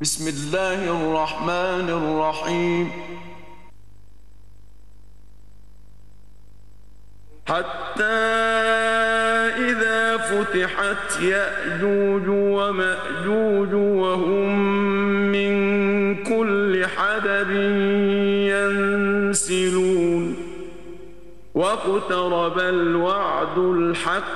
بسم الله الرحمن الرحيم. حتى إذا فتحت يأجوج ومأجوج وهم من كل حدب ينسلون. واقترب الوعد الحق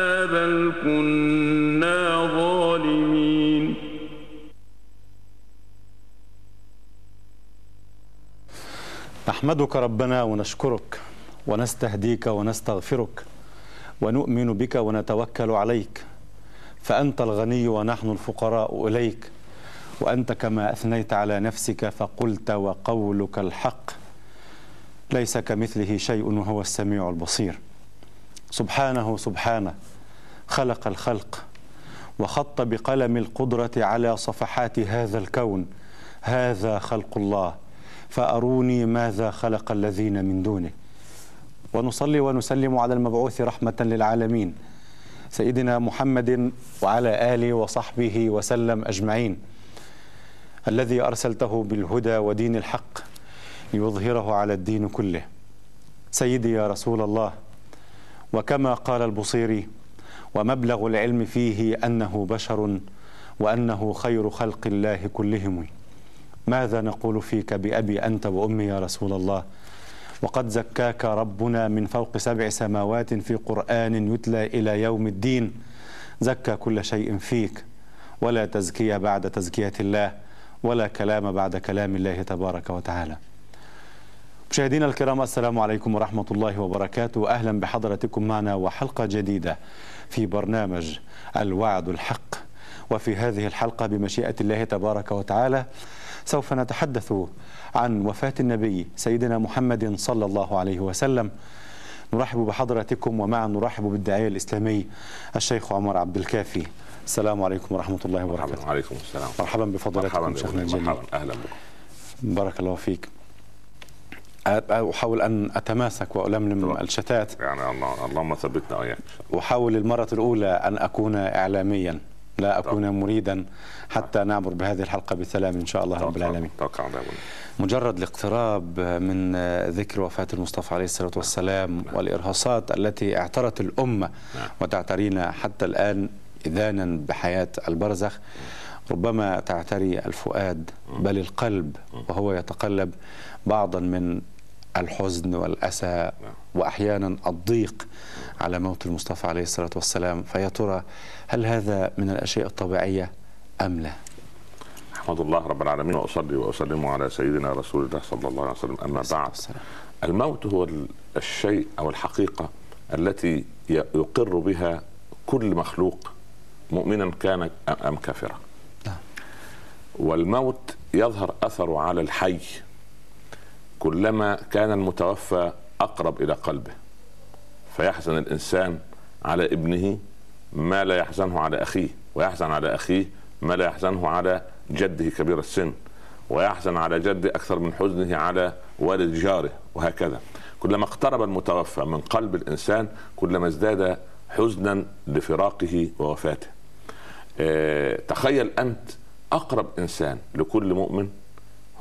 نحمدك ربنا ونشكرك ونستهديك ونستغفرك ونؤمن بك ونتوكل عليك. فأنت الغني ونحن الفقراء إليك. وأنت كما أثنيت على نفسك فقلت وقولك الحق. ليس كمثله شيء وهو السميع البصير. سبحانه سبحانه خلق الخلق وخط بقلم القدرة على صفحات هذا الكون. هذا خلق الله. فأروني ماذا خلق الذين من دونه. ونصلي ونسلم على المبعوث رحمة للعالمين سيدنا محمد وعلى آله وصحبه وسلم أجمعين. الذي أرسلته بالهدى ودين الحق ليظهره على الدين كله. سيدي يا رسول الله وكما قال البصيري ومبلغ العلم فيه أنه بشر وأنه خير خلق الله كلهم. ماذا نقول فيك بأبي أنت وأمي يا رسول الله؟ وقد زكاك ربنا من فوق سبع سماوات في قرآن يتلى إلى يوم الدين. زكى كل شيء فيك. ولا تزكية بعد تزكية الله ولا كلام بعد كلام الله تبارك وتعالى. مشاهدينا الكرام السلام عليكم ورحمة الله وبركاته. أهلا بحضرتكم معنا وحلقة جديدة في برنامج الوعد الحق. وفي هذه الحلقة بمشيئة الله تبارك وتعالى سوف نتحدث عن وفاة النبي سيدنا محمد صلى الله عليه وسلم. نرحب بحضراتكم ومعا نرحب بالداعية الإسلامي الشيخ عمر عبد الكافي. السلام عليكم ورحمة الله وبركاته. مرحبا وعليكم السلام. مرحبا بفضلاتكم مرحبا شيخنا بكم. الجليل مرحبا. أهلا بكم. بارك الله فيك. أحاول أن أتماسك وألملم طبعا. الشتات. يعني الله اللهم ثبتنا وإياك. إن شاء الله. أحاول المرة الأولى أكون لا أكون مريدا حتى نعبر بهذه الحلقة بسلام إن شاء الله رب العالمين. على الله مجرد الاقتراب من ذكر وفاة المصطفى عليه الصلاة والسلام والإرهاصات التي اعترت الأمة نعم. وتعترينا حتى الآن إذانا بحياة البرزخ ربما تعتري الفؤاد بل القلب وهو يتقلب بعضا من الحزن والأسى وأحيانا الضيق. على موت المصطفى عليه الصلاة والسلام فيا ترى هل هذا من الأشياء الطبيعية أم لا؟ أحمد الله رب العالمين وأصلي وأسلم على سيدنا رسول الله صلى الله عليه وسلم أما بعد. الموت هو ال- الشيء أو الحقيقة التي يقر بها كل مخلوق مؤمنا كان أم- كافرا نعم. والموت يظهر اثره على الحي كلما كان المتوفى أقرب إلى قلبه فيحزن الإنسان على ابنه ما لا يحزنه على أخيه ويحزن على أخيه ما لا يحزنه على جده كبير السن ويحزن على جده أكثر من حزنه على والد جاره وهكذا. كلما اقترب المتوفى من قلب الإنسان كلما ازداد حزنا لفراقه ووفاته. آه، تخيل أنت أقرب إنسان لكل مؤمن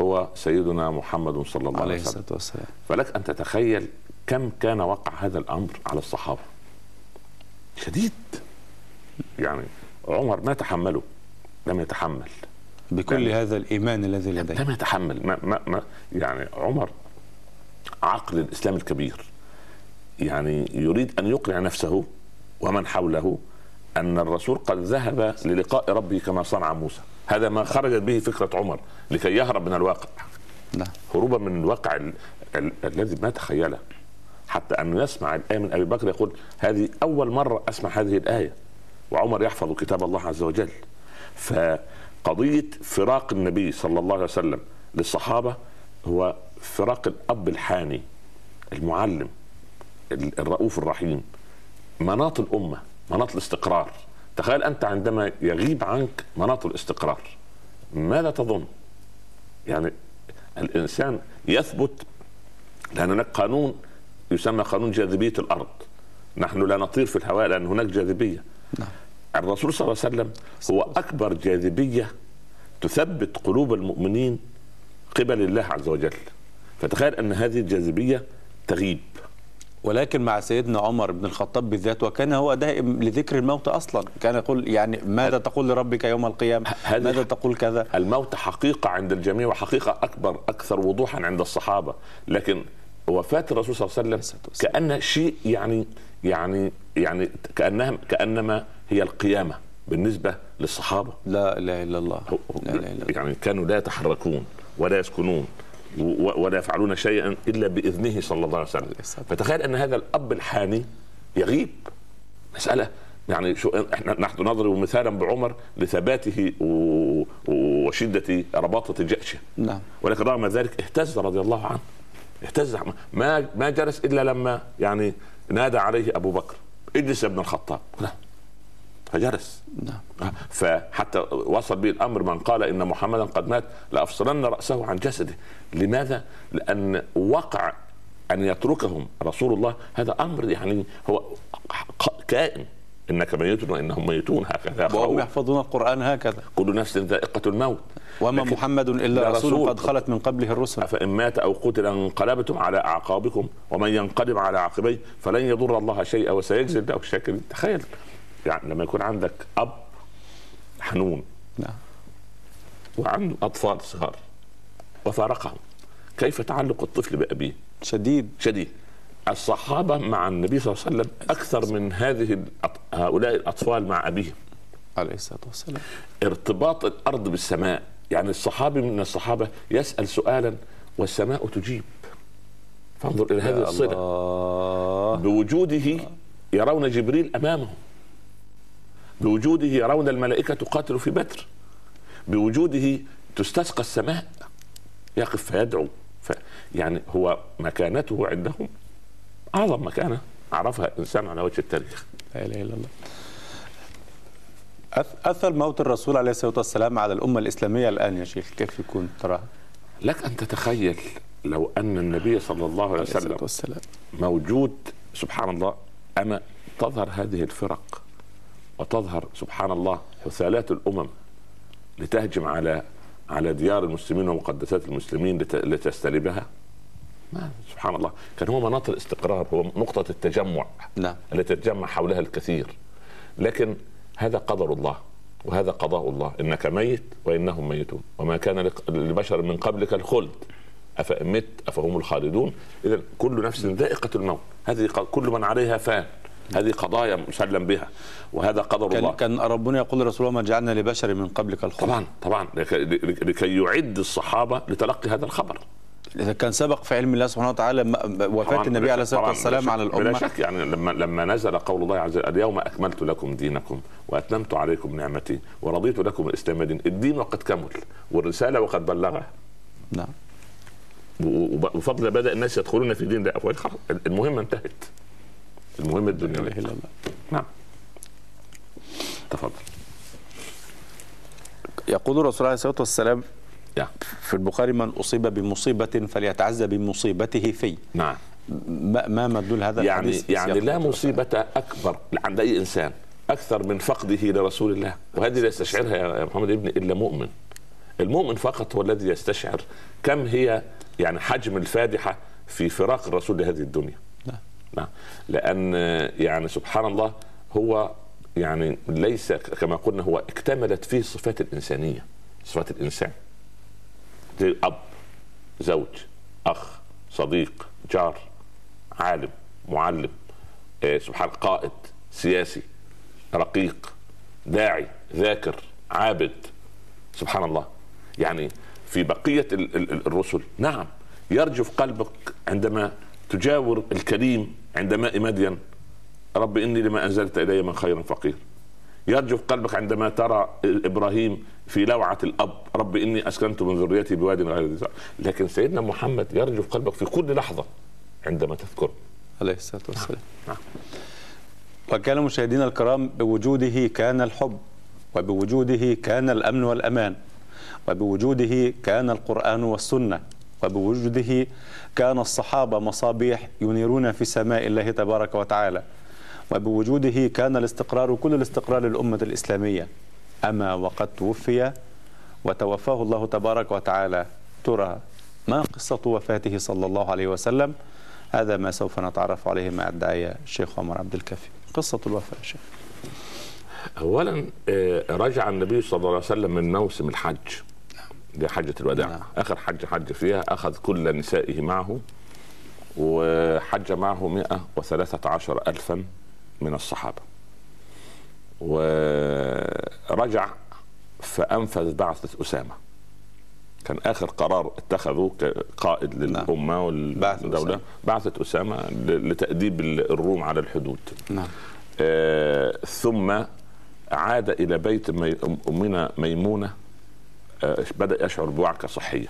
هو سيدنا محمد صلى الله عليه وسلم. فلك أن تتخيل كم كان وقع هذا الأمر على الصحابة؟ شديد. يعني عمر ما تحمله لم يتحمل. بكل يعني- هذا الإيمان الذي لديه. لم يتحمل. ما ما ما يعني عمر عقل الإسلام الكبير. يعني يريد أن يقنع نفسه ومن حوله أن الرسول قد ذهب للقاء ربه كما صنع موسى. هذا ما خرجت به فكرة عمر لكي يهرب من الواقع. نعم. هروبا من الواقع ال- ال- الذي ما تخيله. حتى أن يسمع الآية من أبي بكر يقول هذه أول مرة أسمع هذه الآية. وعمر يحفظ كتاب الله عز وجل. فقضية فراق النبي صلى الله عليه وسلم للصحابة هو فراق الأب الحاني المعلم ال- الرؤوف الرحيم مناط الأمة مناط الاستقرار. تخيل أنت عندما يغيب عنك مناط الاستقرار. ماذا تظن؟ يعني الإنسان يثبت لأن هناك قانون يسمى قانون جاذبية الأرض. نحن لا نطير في الهواء لأن هناك جاذبية. نعم. الرسول صلى الله عليه وسلم هو أكبر جاذبية تثبت قلوب المؤمنين قبل الله عز وجل. فتخيل أن هذه الجاذبية تغيب. ولكن مع سيدنا عمر بن الخطاب بالذات وكان هو دائم لذكر الموت أصلا. كان يقول يعني ماذا تقول لربك يوم القيامة؟ ماذا تقول كذا؟ الموت حقيقة عند الجميع وحقيقة أكبر أكثر وضوحا عند الصحابة. لكن وفاة الرسول صلى الله عليه وسلم. كأن شيء يعني يعني يعني كأنها كأنما هي القيامة بالنسبة للصحابة. لا إله إلا الله. لا إله إلا الله. يعني كانوا لا يتحركون ولا يسكنون ولا يفعلون شيئا إلا بإذنه صلى الله عليه وسلم. فتخيل أن هذا الأب الحاني يغيب. مسألة يعني شو إحنا نحن نضرب مثالا بعمر لثباته وشدة رباطة جأشه نعم. ولكن رغم ذلك اهتز رضي الله عنه. اهتز. ما ما جلس إلا لما يعني نادى عليه أبو بكر اجلس يا ابن الخطاب فجلس نعم. فحتى وصل به الأمر من قال إن محمدا قد مات لافصلن رأسه عن جسده. لماذا؟ لأن وقع أن يتركهم رسول الله. هذا أمر يعني هو كائن. إنك ميت وانهم ميتون هكذا. وهم. يحفظون القرآن هكذا. كل نفس ذائقة الموت. وما محمد لا الا رسول. قد خلت من قبله الرسل. فإن مات أو قتل انقلبتم على أعقابكم ومن ينقلب على عقبيه فلن يضر الله شيئا وسيجزي الله الشاكرين تخيل يعني لما يكون عندك أب حنون. نعم. وعنده أطفال صغار وفارقهم كيف تعلق الطفل بأبيه؟ شديد. شديد. الصحابة مع النبي صلى الله عليه وسلم أكثر من هذه هؤلاء الأطفال مع أبيهم. عليه الصلاة والسلام. ارتباط الأرض بالسماء. يعني الصحابي من الصحابة يسأل سؤالا والسماء تجيب. فانظر إلى هذه الله. بوجوده يرون جبريل أمامهم. بوجوده يرون الملائكة تقاتل في بدر. بوجوده تستسقى السماء. يقف فيدعو. ف يعني هو مكانته عندهم. أعظم مكانة عرفها إنسان على وجه التاريخ. لا إله إلا الله. أثر موت الرسول عليه الصلاة والسلام على الأمة الإسلامية الآن يا شيخ كيف يكون تراها لك أن تتخيل لو أن النبي صلى الله عليه وسلم والسلام. موجود سبحان الله أما تظهر هذه الفرق وتظهر سبحان الله حثالات الأمم لتهجم على على ديار المسلمين ومقدسات المسلمين لت- لتستلبها ما سبحان الله. كان هو مناط الاستقرار هو نقطة التجمع نعم. التي تتجمع حولها الكثير. لكن هذا قدر الله وهذا قضاء الله. إنك ميت وإنهم ميتون. وما كان لبشر من قبلك الخلد. أفإن مت أفهم الخالدون. إذا كل نفس ذائقة الموت. هذه كل من عليها فان. هذه قضايا مسلم بها. وهذا قدر كان الله. كان ربنا يقول لرسول الله ما جعلنا لبشر من قبلك الخلد. طبعا طبعا. لك- لك- لكي يعد الصحابة لتلقي هذا الخبر. إذا كان سبق في علم الله سبحانه وتعالى وفاة النبي عليه الصلاة والسلام على شك- بلا الامه شك. يعني لما لما نزل قول الله عز وجل اليوم أكملت لكم دينكم وأتممت عليكم نعمتي ورضيت لكم الاسلام دين الدين وقد كمل والرسالة وقد بلغها. نعم. وفضل بدأ الناس يدخلون في دين الله أفواج. خلاص المهمه انتهت. المهمه لا إله الدنيا إلا الله. نعم. تفضل. يقول الرسول عليه الصلاة والسلام يا. في البخاري من أصيب بمصيبة فليتعزى بمصيبته في. نعم. ما, ما مدلول هذا يعني الحديث يعني لا مصيبة أكبر عند أي إنسان أكثر من فقده لرسول الله. وهذه لا يستشعرها يا محمد ابني إلا مؤمن. المؤمن فقط هو الذي يستشعر كم هي يعني حجم الفادحة في فراق الرسول لهذه الدنيا. نعم. نعم. لأن يعني سبحان الله هو يعني ليس كما قلنا هو اكتملت فيه صفات الإنسانية صفات الإنسان. أب زوج أخ صديق جار عالم معلم آه، سبحان قائد سياسي رقيق داعي ذاكر عابد سبحان الله. يعني في بقية ال- ال- ال- الرسل نعم يرجف قلبك عندما تجاور الكريم عند ماء مدين رب إني لما أنزلت إلي من خير فقير. يرجف قلبك عندما ترى إبراهيم في لوعة الأب رب إني أسكنت من ذريتي بواد غير ذي لكن سيدنا محمد يرجف قلبك في كل لحظة عندما تذكره. عليه الصلاة والسلام. نعم. وكان مشاهدينا الكرام بوجوده كان الحب وبوجوده كان الأمن والأمان وبوجوده كان القرآن والسنة وبوجوده كان الصحابة مصابيح ينيرون في سماء الله تبارك وتعالى. وبوجوده كان الاستقرار كل الاستقرار للأمة الإسلامية. أما وقد توفي وتوفاه الله تبارك وتعالى. ترى ما قصة وفاته صلى الله عليه وسلم؟ هذا ما سوف نتعرف عليه مع الداعية الشيخ عمر عبد الكافي. قصة الوفاة يا شيخ. اولا آه، رجع النبي صلى الله عليه وسلم من موسم الحج. دي حجة الوداع. نعم. آخر حج حج فيها. أخذ كل نسائه معه وحج معه 113 ألفا. من الصحابة. ورجع فأنفذ بعثة أسامة. كان آخر قرار اتخذه كقائد للأمة بعثة والدولة. بعثة أسامة لتأديب الروم على الحدود. نعم. آه، ثم عاد إلى بيت مي- أمنا ميمونة. آه، بدأ يشعر بوعكة صحية.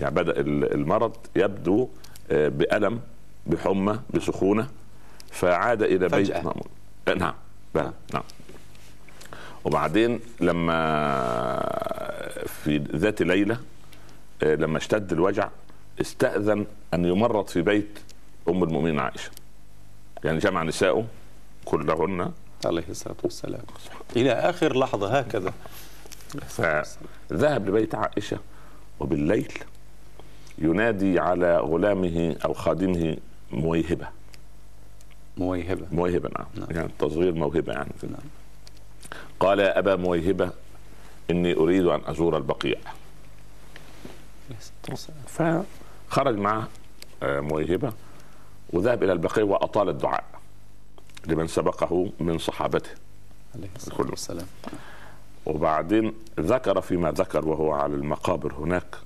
يعني ال- المرض يبدو آه، بألم بحمى بسخونة. فعاد إلى بيت آه، نعم. نعم نعم. وبعدين لما في ذات ليلة آه، لما اشتد الوجع استأذن أن يمرض في بيت أم المؤمنين عائشة. يعني جمع نسائه كلهن. عليه الصلاة والسلام. إلى آخر لحظة هكذا. فذهب لبيت عائشة وبالليل ينادي على غلامه أو خادمه مويهبة. مويهبة نعم, نعم. يعني تصغير موهبة يعني نعم. قال يا أبا مويهبة إني أريد أن أزور البقيع الصلاة. فخرج معه آه، مويهبة وذهب إلى البقيع وأطال الدعاء لمن سبقه من صحابته عليه الصلاة كله. والسلام وبعدين ذكر فيما ذكر وهو على المقابر هناك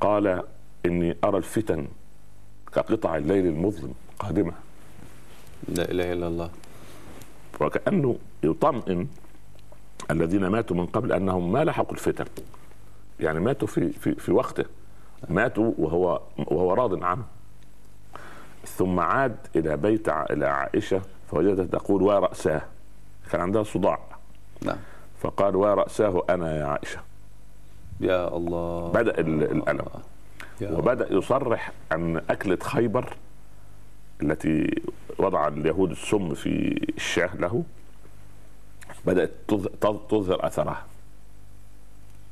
قال إني أرى الفتن كقطع الليل المظلم قادمة لا إله إلا الله. وكأنه يطمئن الذين ماتوا من قبل أنهم ما لحقوا الفتن. يعني ماتوا في في في وقته. ماتوا وهو وهو راض عنه. ثم عاد إلى بيت إلى عائشة فوجدها تقول ورأساه كان عندها صداع. نعم. فقال ورأساه أنا يا عائشة. يا الله. بدأ ال- الألم. وبدأ يصرح عن أكلة خيبر التي وضع اليهود السم في الشاه له تظ- تظهر أثرها.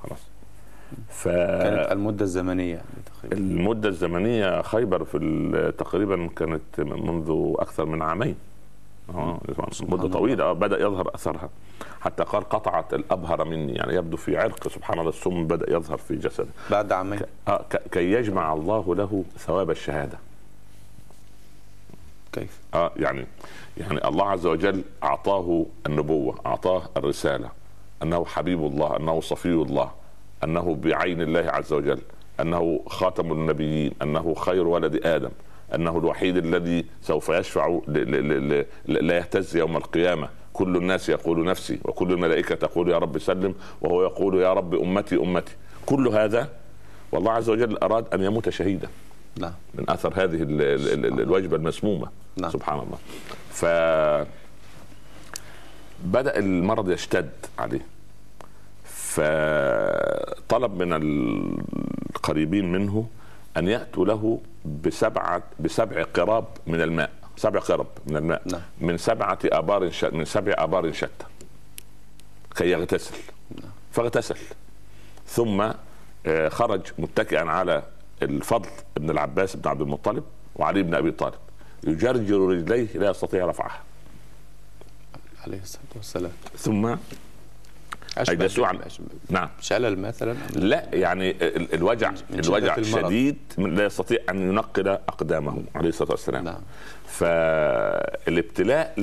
خلاص. كانت فالمدة المدة الزمنية تقريبا الزمنية خيبر في تقريبا كانت منذ أكثر من عامين. طويلة. آه، بدأ يظهر أثرها. حتى قال قطعت الأبهر مني. يعني يبدو في عرق. سبحان الله السم بدأ يظهر في جسده. بعد عامين. آه، كي يجمع الله له ثواب الشهادة. كيف؟ آه يعني يعني الله عز وجل أعطاه النبوة أعطاه الرسالة أنه حبيب الله أنه صفي الله أنه بعين الله عز وجل أنه خاتم النبيين أنه خير ولد آدم أنه الوحيد الذي سوف يشفع ل- ل- لا يهتز يوم القيامة. كل الناس يقول نفسي وكل الملائكة تقول يا رب سلم وهو يقول يا رب أمتي أمتي. كل هذا والله عز وجل أراد أن يموت شهيدا. نعم. من أثر هذه ال- ال- ال- الوجبة المسمومة. نعم. سبحان الله. ف بدأ المرض يشتد عليه. فطلب من القريبين منه أن يأتوا له بسبعه بسبع قراب من الماء. سبع قرب من الماء. نعم. من سبعة آبار ش... من سبع آبار شتى. كي يغتسل. فاغتسل. ثم آه، خرج متكئا على الفضل بن العباس بن عبد المطلب وعلي بن أبي طالب. يجرجر رجليه لا يستطيع رفعها. عليه الصلاة والسلام. ثم أشبه أجلسوه عن- نعم. شلل مثلا لا؟ يعني ال- الوجع الوجع. شديد لا يستطيع أن ينقل أقدامه عليه الصلاة والسلام. نعم. فالابتلاء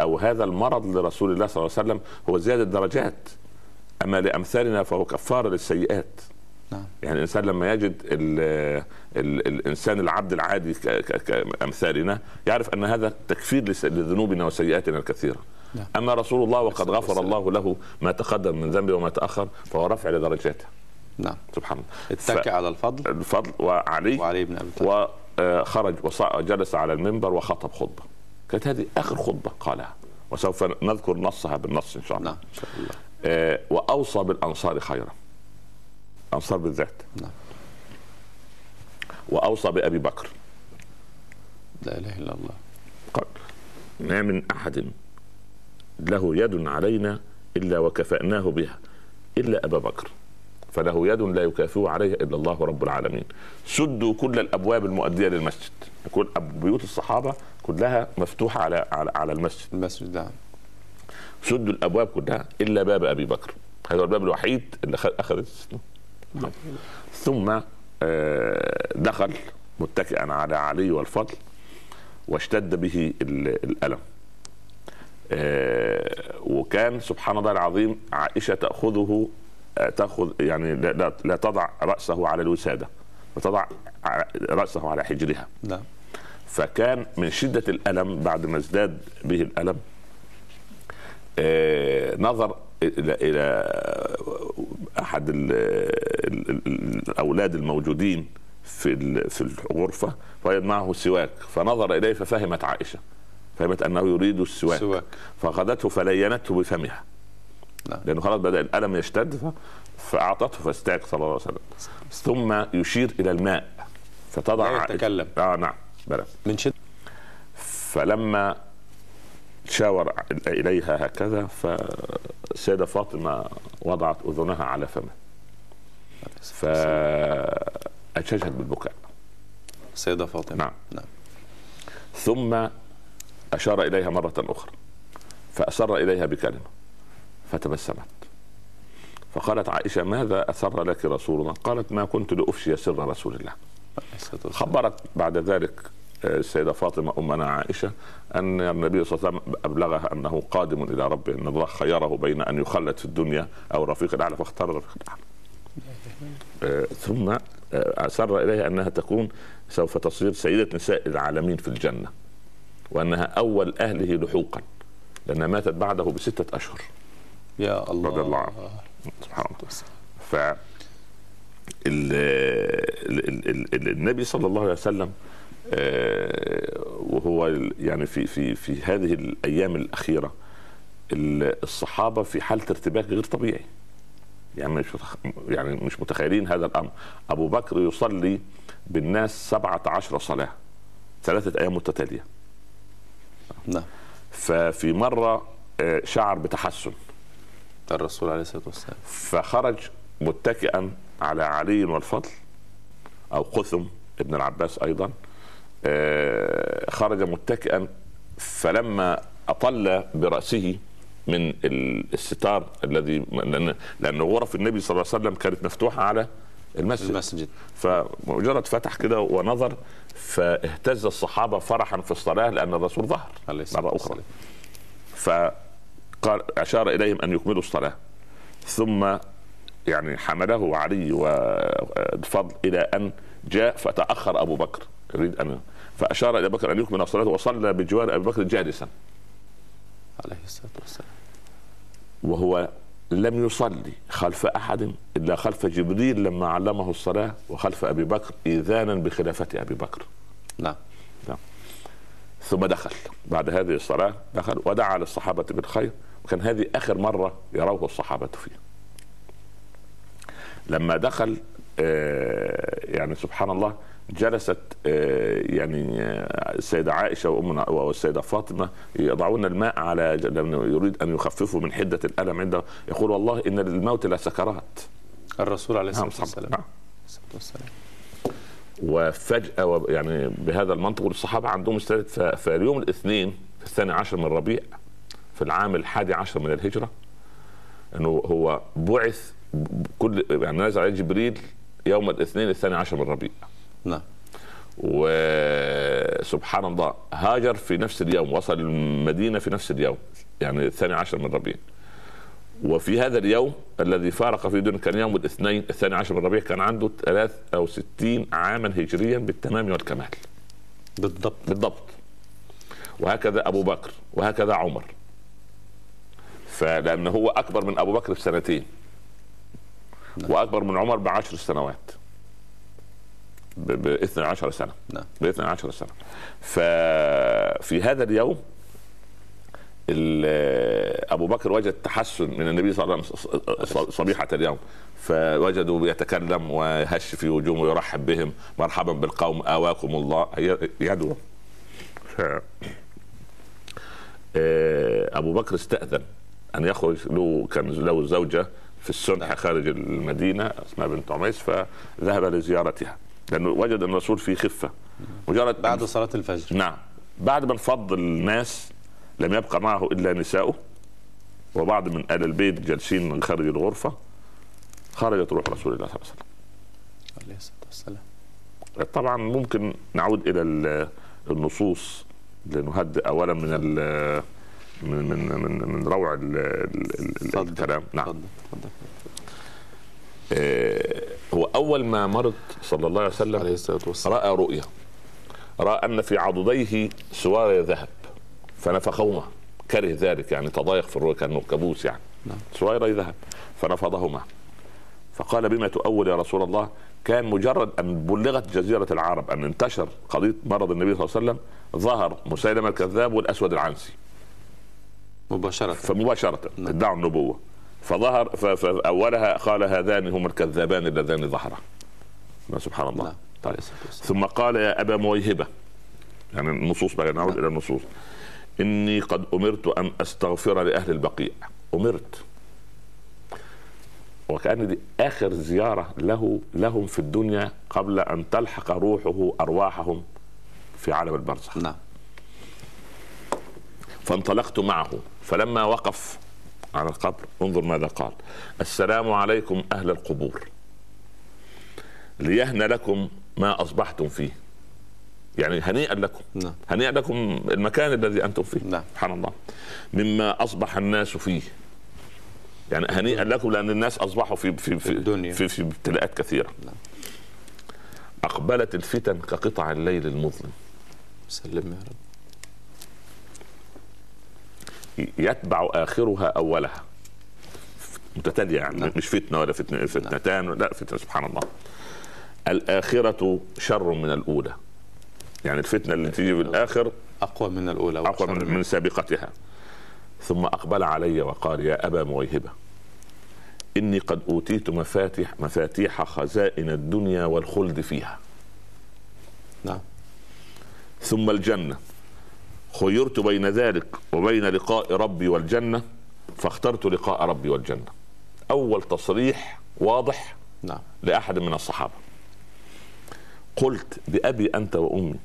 أو هذا المرض لرسول الله صلى الله عليه وسلم هو زيادة درجات أما لأمثالنا فهو كفارة للسيئات. نعم. يعني الإنسان لما يجد ال ال الإنسان العبد العادي كأمثالنا يعرف أن هذا تكفير لذنوبنا وسيئاتنا الكثيرة. نعم. أما رسول الله وقد غفر. الله له ما تقدم من ذنبه وما تأخر فهو رفع لدرجاته. نعم. سبحان الله. اتكى على الفضل. الفضل وعلي وعلي بن أبي طالب. وخرج وجلس على المنبر وخطب خطبة. كانت هذه آخر خطبة قالها. وسوف نذكر نصها بالنص إن شاء الله. نعم إن شاء الله. آه وأوصى بالأنصار خيرا. أنصار بالذات نعم. وأوصى بأبي بكر. لا إله إلا الله. قال ما من أحد له يد علينا إلا وكفأناه بها إلا أبا بكر. فله يد لا يكافئ عليها إلا الله رب العالمين. سدوا كل الأبواب المؤدية للمسجد. كل بيوت الصحابة كلها مفتوحة على على, على المسجد. المسجد نعم. سدوا الأبواب كلها إلا باب أبي بكر. هذا الباب الوحيد اللي أخذ الاستثناء ثم آه، دخل متكئا على علي والفضل واشتد به ال- الألم. آه، وكان سبحان الله العظيم عائشة تأخذه آه، تأخذ يعني لا, لا, تضع رأسه على الوسادة وتضع رأسه على حجرها. نعم. فكان من شدة الألم بعد ما ازداد به الألم نظر إلى إلى أحد ال- ال- ال- الأولاد الموجودين في في الغرفة وجد معه سواك فنظر إليه ففهمت عائشة فهمت أنه يريد السواك سواك فأخذته فلينته بفمها. نعم لأنه خلاص بدأ الألم يشتد ف- فأعطته فاستاك صلى الله عليه وسلم. ثم يشير إلى الماء فتضع لا يتكلم. آه نعم بلى. من شد فلما شاور إليها هكذا فالسيدة فاطمة وضعت أذنها على فمه فاجهجت بالبكاء السيده فاطمة نعم. نعم ثم أشار إليها مرة أخرى فأسر إليها بكلمة فتبسمت فقالت عائشة ماذا أسر لك رسولنا؟ قالت ما كنت لأفشي سر رسول الله. خبرت بعد ذلك السيدة فاطمة أمنا عائشة أن النبي صلى الله عليه وسلم أبلغها أنه قادم إلى ربه أن الله خيره بين أن يخلد في الدنيا أو الرفيق الأعلى فاختار الرفيق الأعلى. آه، ثم آه، أسر إليها أنها تكون سوف تصير سيدة نساء العالمين في الجنة وأنها أول أهله لحوقا لأنها ماتت بعده بستة أشهر. يا الله. رضي الله عنه. سبحان الله. ف ال- ال- ال- ال- النبي صلى الله عليه وسلم وهو ال- يعني في في في هذه الأيام الأخيرة ال- الصحابة في حالة ارتباك غير طبيعي. يعني مش. يعني مش متخيلين هذا الأمر. أبو بكر يصلي بالناس 17 صلاة ثلاثة أيام متتالية. نعم. ففي مرة آه، شعر بتحسن. الرسول عليه الصلاة والسلام. فخرج متكئا على علي والفضل أو قثم ابن العباس أيضا. آه، خرج متكئا فلما أطل برأسه من ال- الستار الذي لأن لأن غرف النبي صلى الله عليه وسلم كانت مفتوحة على المسجد. المسجد. فمجرد فتح كده ونظر فاهتز الصحابة فرحا في الصلاة لأن الرسول ظهر مرة أخرى. فقال أشار إليهم أن يكملوا الصلاة. ثم يعني حمله علي والفضل إلى أن جاء فتأخر أبو بكر. يريد أن فأشار إلى بكر أن يكمل الصلاه وصلى بجوار أبي بكر جالسا. عليه الصلاة والسلام. وهو لم يصلي خلف أحد إلا خلف جبريل لما علمه الصلاة وخلف أبي بكر اذانا بخلافة أبي بكر. نعم. ثم دخل. بعد هذه الصلاة دخل ودعا للصحابة بالخير. وكان هذه آخر مرة يروه الصحابة فيه. لما دخل آه، يعني سبحان الله جلست آه، يعني آه، السيدة عائشة وأمنا والسيدة فاطمة يضعون الماء على لما يريد أن يخففوا من حدة الألم عنده يقول والله إن للموت لسكرات الرسول عليه الصلاة نعم، والسلام. نعم. والسلام. وفجأة و- يعني بهذا المنطق والصحابة عندهم استعداد فاليوم الاثنين في الثاني عشر من ربيع في العام الحادي عشر من الهجرة إنه هو بعث كل يعني نزل عليه جبريل يوم الاثنين الثاني عشر من ربيع. نعم. وسبحان الله هاجر في نفس اليوم وصل المدينة في نفس اليوم يعني الثاني عشر من ربيع. وفي هذا اليوم الذي فارق في دون كان يوم الاثنين الثاني عشر من ربيع كان عنده 63 عاما هجريا بالتمام والكمال. بالضبط. بالضبط. وهكذا أبو بكر وهكذا عمر. فلان هو أكبر من أبو بكر بسنتين نعم. وأكبر من عمر بعشر سنوات. ب 12 سنة. نعم. ب 12 سنة. ففي هذا اليوم ال- أبو بكر وجد تحسن من النبي صلى الله عليه وسلم صبيحة اليوم. فوجدوا بيتكلم ويهش في وجوههم ويرحب بهم مرحبا بالقوم آواكم الله. هي يدعو. آه، أبو بكر استأذن أن يخرج له كان له زوجة في السنح خارج المدينة اسمها بنت عميس فذهب لزيارتها. لأنه وجد الرسول في خفة. مجرد بعد صلاة الفجر. نعم. بعد ما انفض الناس لم يبقى معه إلا نساؤه. وبعض من ال البيت جالسين خارج الغرفة خرجت روح رسول الله صلى الله عليه وسلم. عليه الصلاة والسلام. طبعا ممكن نعود إلى ال- النصوص لنهدئ اولا من ال من من من, من روع ال ال ال اتفضل. الكلام. نعم. اتفضل. اتفضل. هو أول ما مرض صلى الله عليه وسلم عليه الصلاة والسلام. رأى رؤيا رأى أن في عضديه سواري ذهب فنفخهما. كره ذلك يعني تضايق في الرؤيا كأنه كابوس يعني. نعم. سواري ذهب فنفضهما. فقال بما تؤول يا رسول الله كان مجرد أن بلغت جزيرة العرب أن انتشر قضية مرض النبي صلى الله عليه وسلم ظهر مسيلمه الكذاب والأسود العنسي. مباشرة. فمباشرة نعم. ادعوا النبوة. فظهر فأولها قال هذان هما الكذابان اللذان ظهرا. سبحان الله. طيب. ثم قال يا أبا مويهبة يعني النصوص بقى نعود. إلى النصوص. إني قد أمرت أن أستغفر لأهل البقيع. أمرت. وكأن دي آخر زيارة له لهم في الدنيا قبل أن تلحق روحه أرواحهم في عالم البرزخ. نعم. فانطلقت معه. فلما وقف على القبر. انظر ماذا قال. السلام عليكم أهل القبور. ليهن لكم ما أصبحتم فيه. يعني هنيئا لكم. نعم. هنيئا لكم المكان الذي أنتم فيه. نعم. سبحان الله. مما أصبح الناس فيه. يعني هنيئا لكم لأن الناس أصبحوا في في في الدنيا. في, في ابتلاءات كثيرة. نعم. أقبلت الفتن كقطع الليل المظلم. سلم يا رب. يتبع آخرها أولها. متتالية يعني نعم. مش فتنة ولا فتنة فتنتان لا فتنة سبحان الله. الآخرة شر من الأولى. يعني الفتنة اللي تيجي بالاخر أقوى من الأولى أقوى من, من سابقتها. ثم أقبل علي وقال يا أبا مويهبة إني قد أوتيت مفاتيح مفاتيح خزائن الدنيا والخلد فيها. نعم. ثم الجنة. خيرت بين ذلك وبين لقاء ربي والجنة فاخترت لقاء ربي والجنة. أول تصريح واضح نعم. لأحد من الصحابة. قلت بأبي أنت وأمي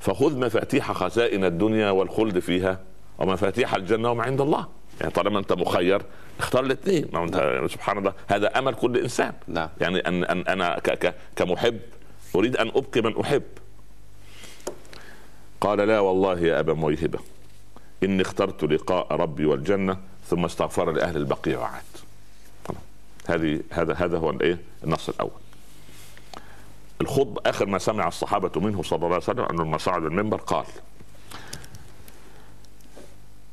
فخذ مفاتيح خزائن الدنيا والخلد فيها ومفاتيح الجنة وما عند الله. يعني طالما أنت مخير اختار الاثنين. ما أنت سبحان الله هذا أمل كل إنسان. نعم. يعني ان ان أنا كمحب أريد أن أبقي من أحب. قال لا والله يا أبا مويهبة إني اخترت لقاء ربي والجنة ثم استغفر لأهل البقيع وعاد. هذه هذا هذا هو الإيه؟ النص الأول. الخطبه آخر ما سمع الصحابة منه صلى الله عليه وسلم أنه لما صعد المنبر قال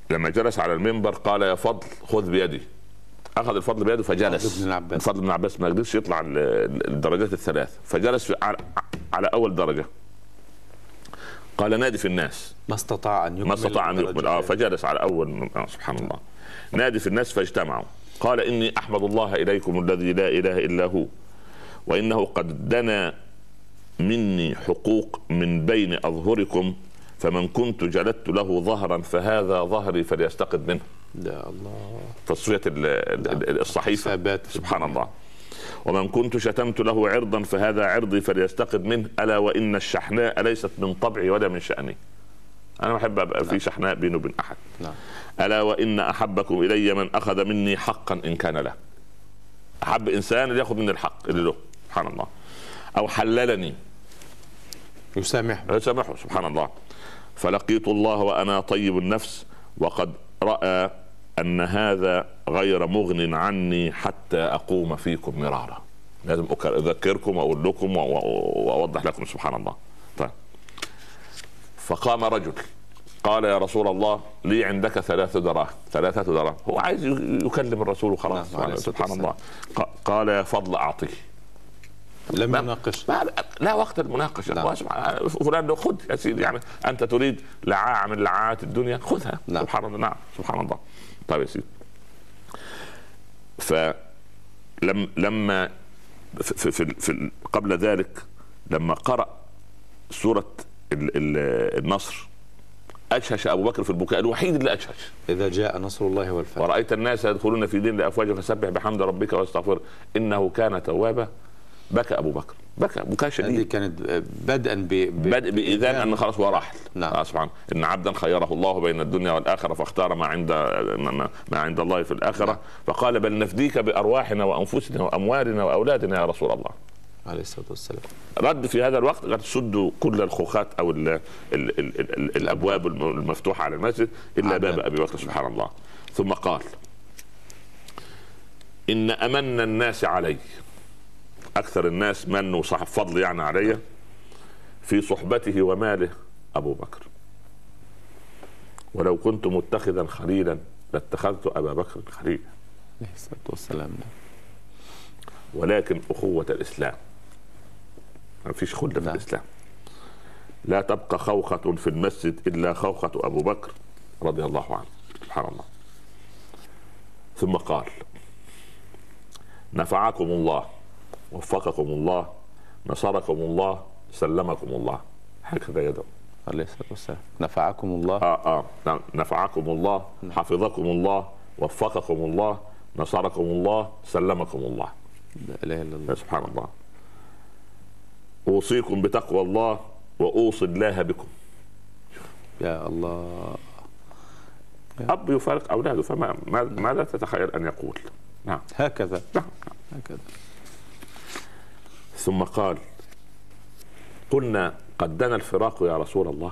لما جلس على المنبر قال يا فضل خذ بيدي. أخذ الفضل بيده فجلس. الفضل بن عباس. ما قدرش يطلع ال- ال- الدرجات الثلاث فجلس على أول درجة. قال نادي في الناس. ما استطاع أن يكمل ما استطاع أن يقبل آه. فجلس على أول آه سبحان الله. نادي في الناس فاجتمعوا. قال إني أحمد الله إليكم الذي لا إله إلا هو وإنه قد دنا مني حقوق من بين أظهركم فمن كنت جلدت له ظهرا فهذا ظهري فليستقد منه. يا الله. تصفية ال- ال- ال- الصحيفة. سبحان. الله. ومن كنت شتمت له عرضا فهذا عرضي فليستقد منه. ألا وإن الشحناء ليست من طبعي ولا من شأني. أنا بحب أبقى في شحناء بيني وبين أحد. نعم. ألا وإن أحبكم إلي من أخذ مني حقا إن كان له. أحب إنسان اللي يأخذ مني الحق اللي له. سبحان الله. أو حللني. يسامحه. سامحه سبحان الله. فلقيت الله وأنا طيب النفس وقد رأى أن هذا غير مغن عني حتى أقوم فيكم مرارا. لازم أذكركم وأقول لكم وأوضح لكم سبحان الله. طيب. فقام رجل. قال يا رسول الله لي عندك ثلاث دراهم. ثلاثة دراهم. هو عايز يكلم الرسول وخلاص نعم، عليه الصلاة سبحان الله. قال يا فضل أعطيه. لم يناقش. لا وقت المناقشة. نعم. فلان لو خذ يا سيدي يعني أنت تريد لعاعه من لعاعات الدنيا خذها. نعم. سبحان الله. نعم سبحان الله. طيب يا سيدي. فلم لما في, في, في قبل ذلك لما قرأ سورة ال- ال- النصر أجهش أبو بكر في البكاء الوحيد اللي أجهش إذا جاء نصر الله والفتح. ورأيت الناس يدخلون في دين الأفواج فسبح بحمد ربك واستغفر إنه كان توابا. بكى أبو بكر. بكى بكاء شديد. كانت بدءا ب... ب... بدء بإذان أن خلاص هو راحل نعم. آه سبحان. إن عبدا خيره الله بين الدنيا والآخرة فاختار ما عند ما عند الله في الآخرة. نعم. فقال بل نفديك بأرواحنا وأنفسنا وأموالنا وأولادنا يا رسول الله. عليه الصلاة والسلام. رد في هذا الوقت قال سدوا كل الخوخات أو ال ال ال ال ال الأبواب الم- المفتوحة على المسجد إلا. باب أبي بكر سبحان الله. ثم قال إن أمن الناس علي أكثر الناس من وصاحب فضل يعني علي في صحبته وماله أبو بكر ولو كنت متخذا خليلا لاتخذت أبا بكر خليلا عليه الصلاة والسلام. ولكن أخوة الإسلام ما فيش خلة في نعم. الإسلام لا تبقى خوخة في المسجد إلا خوخة أبو بكر رضي الله عنه سبحان الله ثم قال نفعكم الله وفقكم الله نصركم الله سلمكم الله هكذا يدعو. عليه الصلاة والسلام. نفعكم الله آه آه. نعم. نفعكم الله حفظكم الله وفقكم الله نصركم الله سلمكم الله لا إله إلا الله. يا سبحان الله. أوصيكم بتقوى الله وأوصي الله بكم. يا الله. أب يفارق أولاده فما ما- ماذا تتخيل أن يقول؟ نعم. هكذا. نعم. هكذا. ثم قال قلنا قد دنا الفراق يا رسول الله.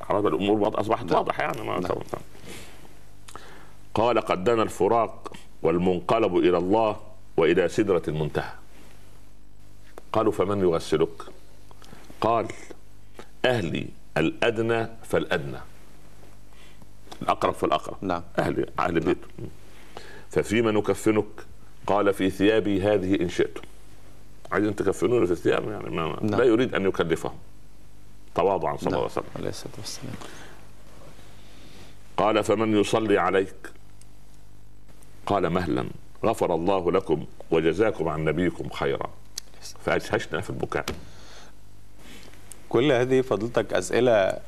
خلاص الأمور بعض أصبحت واضحة يعني ما نعم. قال قد دنا الفراق والمنقلب إلى الله وإلى سدرة المنتهى. قالوا فمن يغسلك؟ قال أهلي الأدنى فالأدنى. الأقرب فالأقرب. نعم. أهل أهل بيت. ففيما نكفنك؟ قال في ثيابي هذه إن شئتم. عايزين تكفنوني في الثياب يعني ما نعم. لا يريد أن يكلفهم. تواضعا صلى الله عليه وسلم. عليه الصلاة والسلام. قال فمن يصلي عليك؟ قال مهلا. غفر الله لكم وجزاكم عن نبيكم خيرا. فأجهشنا في البكاء. كل هذه فضلتك أسئلة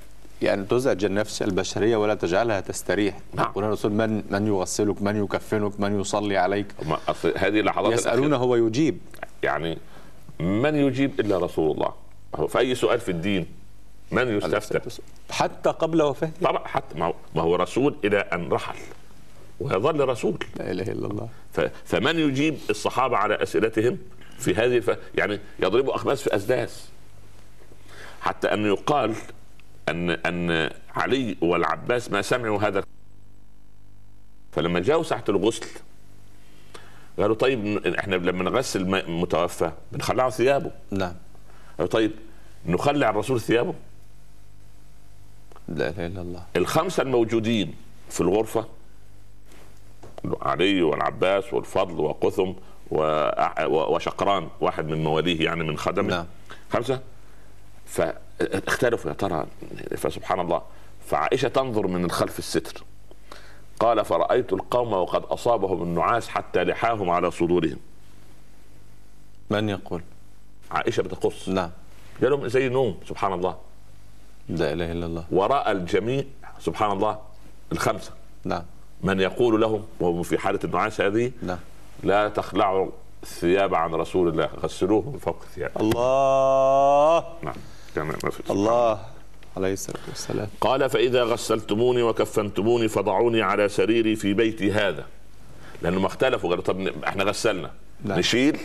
يعني تزعج النفس البشرية ولا تجعلها تستريح. نعم. يقول الرسول من من يغسلك؟ من يكفنك؟ من يصلي عليك؟ هذه لحظات يسألونه هو يجيب. يعني من يجيب إلا رسول الله؟ هو في أي سؤال في الدين؟ من يستفتى. حتى قبل وفاته طبعا حتى ما هو, رسول إلى أن رحل. ويظل رسول. لا إله إلا الله. ف- فمن يجيب الصحابة على أسئلتهم في هذه الف... يعني يضربوا أخماس في أسداس. حتى أن يقال ان أن علي والعباس ما سمعوا هذا. فلما جاءوا ساعة الغسل قالوا طيب إحنا لما نغسل متوفى بنخلعه ثيابه. نعم. قالوا طيب نخلع الرسول ثيابه؟ لا إله إلا الله. الخمسة الموجودين في الغرفة علي والعباس والفضل وقثم وشقران واحد من مواليه يعني من خدمة. نعم. خمسة؟ فاختلفوا يا ترى فسبحان الله. فعائشة تنظر من الخلف الستر. قال فرأيت القوم وقد أصابهم النعاس حتى لحاهم على صدورهم. من يقول؟ عائشة بتقص نعم جالهم زي نوم سبحان الله. لا إله إلا الله. ورأى الجميع سبحان الله الخمسة. نعم من يقول لهم وهم في حالة النعاس هذه نعم لا تخلعوا الثياب عن رسول الله غسلوه من فوق الثياب. الله. نعم كان ما في. الله. عليه الصلاة والسلام. قال فإذا غسلتموني وكفنتموني فضعوني على سريري في بيتي هذا. لأنهم اختلفوا. قالوا طب إحنا غسلنا. نعم. نشيل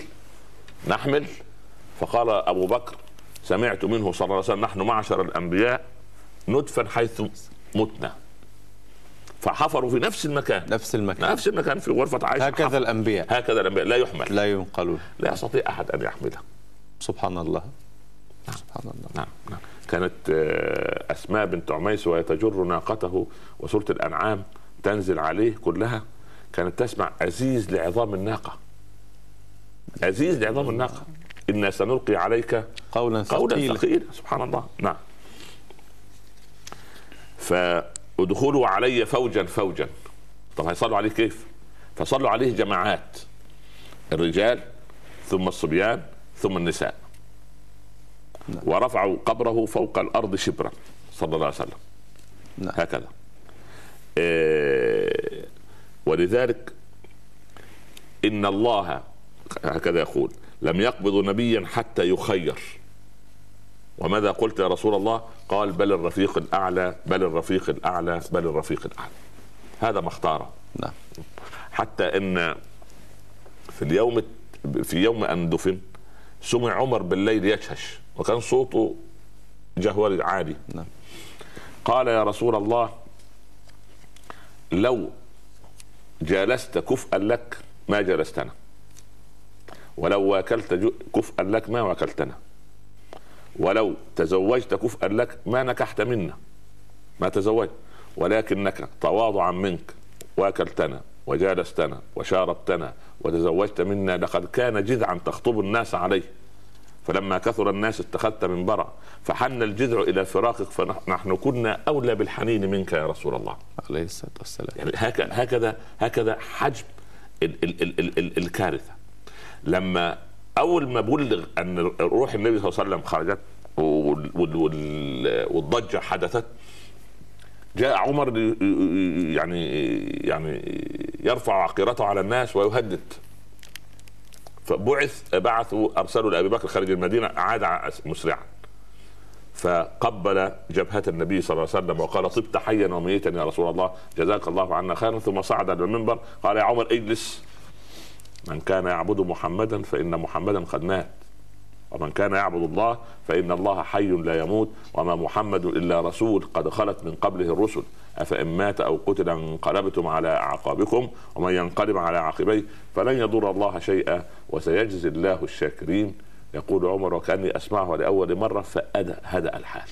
نحمل. فقال أبو بكر سمعت منه صلى الله عليه وسلم نحن معشر الأنبياء ندفن حيث متنا. فحفروا في نفس المكان. نفس المكان. نفس المكان في غرفة عائشة. هكذا حفر. الأنبياء. هكذا الأنبياء. لا يحمل. لا ينقلون. لا يستطيع أحد أن يحمله. سبحان الله. سبحان الله. نعم. نعم. كانت آه، أسماء بنت عميس وهي تجر ناقته وسوره الأنعام تنزل عليه كلها. كانت تسمع أزيز لعظام الناقة. أزيز لعظام الناقة. إنا سنلقي عليك قولا قولا ثقيلا. ثقيلا. سبحان الله. نعم. فادخلوا علي فوجا فوجا. طب هيصلوا عليه كيف؟ فصلوا عليه جماعات. الرجال ثم الصبيان ثم النساء. نعم. ورفعوا قبره فوق الأرض شبرا صلى الله عليه وسلم. نعم. هكذا. إيه ولذلك إن الله هكذا يقول لم يقبض نبيا حتى يخير. وماذا قلت يا رسول الله؟ قال بل الرفيق الأعلى بل الرفيق الأعلى بل الرفيق الأعلى. هذا ما اختاره. نعم. حتى إن في اليوم في يوم ان دفن سمع عمر بالليل يشهش وكان صوته جهوري عالي. نعم. قال يا رسول الله لو جالست كفءا لك ما جلستنا ولو واكلت كفءا لك ما واكلتنا ولو تزوجت كفءا لك ما نكحت منا ما تزوجت ولكنك تواضعا منك واكلتنا وجالستنا وشاربتنا وتزوجت منا لقد كان جذعا تخطب الناس عليه. فلما كثر الناس اتخذت منبرا فحن الجذع إلى فراقك فنحن كنا أولى بالحنين منك يا رسول الله. عليه الصلاة والسلام. يعني هكذا هكذا حجم ال ال ال ال ال الكارثة. لما أول ما بلغ أن روح النبي صلى الله عليه وسلم خرجت وال- وال- وال- والضجة حدثت جاء عمر يعني يعني يرفع عقيرته على الناس ويهدد. فبعث بعثوا أرسلوا لأبي بكر خارج المدينة عاد مسرعا. فقبل جبهة النبي صلى الله عليه وسلم وقال طبت حيا وميتا يا رسول الله جزاك الله عنا خيرا. ثم صعد على المنبر قال يا عمر اجلس. من كان يعبد محمدا فإن محمدا قد مات. ومن كان يعبد الله فإن الله حي لا يموت وما محمد إلا رسول قد خلت من قبله الرسل. أفإن مات أو قتل انقلبتم على أعقابكم ومن ينقلب على عقبيه فلن يضر الله شيئا وسيجزي الله الشاكرين. يقول عمر وكأني أسمعه لأول مرة فأدى هدأ الحال.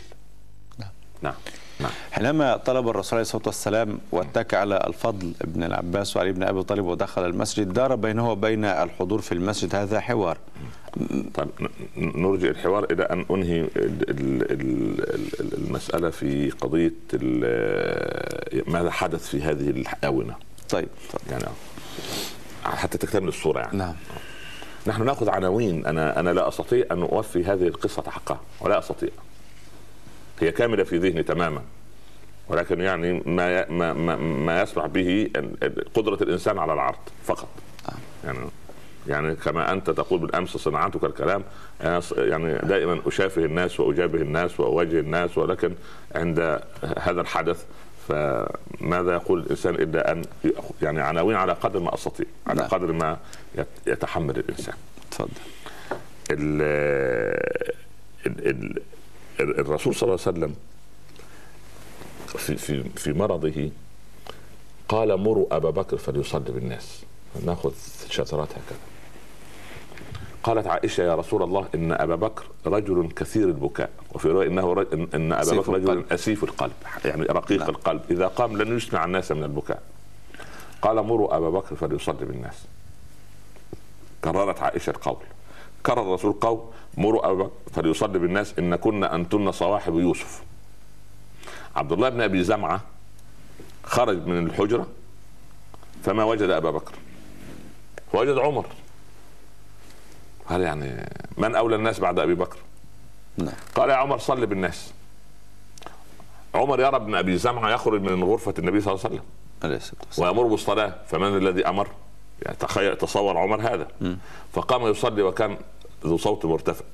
نعم. نعم. نعم. حينما طلب الرسول عليه الصلاة والسلام واتكى على الفضل بن العباس وعلي بن أبي طالب ودخل المسجد دار بينه وبين الحضور في المسجد. هذا حوار. طيب نرجع الحوار إلى أن أنهي ال- ال- ال- ال- المسألة في قضية ماذا حدث في هذه الآونة. طيب. يعني حتى تكتمل الصورة يعني. نعم. نحن نأخذ عناوين. أنا أنا لا أستطيع أن أوفي هذه القصة حقها ولا أستطيع. هي كاملة في ذهني تماما. ولكن يعني ما ما ما, ما يسمح به قدرة الإنسان على العرض فقط. يعني يعني كما أنت تقول بالأمس صناعتك الكلام يعني دائما أشافه الناس وأجابه الناس وأواجه الناس ولكن عند هذا الحدث فماذا يقول الإنسان إلا أن يعني عناوين على قدر ما أستطيع على نعم. قدر ما يت- يتحمل الإنسان. اتفضل ال ال ال ال- الرسول صلى الله عليه وسلم في في في مرضه قال مروا أبا بكر فليصلي بالناس. نأخذ شذرات هكذا. قالت عائشة يا رسول الله إن أبا بكر رجل كثير البكاء وفي رجل إن, إن أبا أسيف بكر رجل القلب. أسيف القلب يعني رقيق نعم. القلب. إذا قام لن يسمع الناس من البكاء. قال مروا أبا بكر فليصلي بالناس. كررت عائشة القول. كرر الرسول قول مروا أبا بكر فليصلي بالناس إن كنا أنتن صواحب يوسف. عبد الله بن أبي زمعة خرج من الحجرة فما وجد أبا بكر. وجد عمر. قال يعني من أولى الناس بعد أبي بكر؟ نعم. قال يا عمر صل بالناس. عمر يرى ابن أبي زمعة يخرج من غرفة النبي صلى الله عليه وسلم. عليه الصلاة والسلام. ويامر بالصلاة. فمن الذي أمر؟ يعني تخيل تصور عمر هذا. فقام يصلي وكان ذو صوت مرتفع.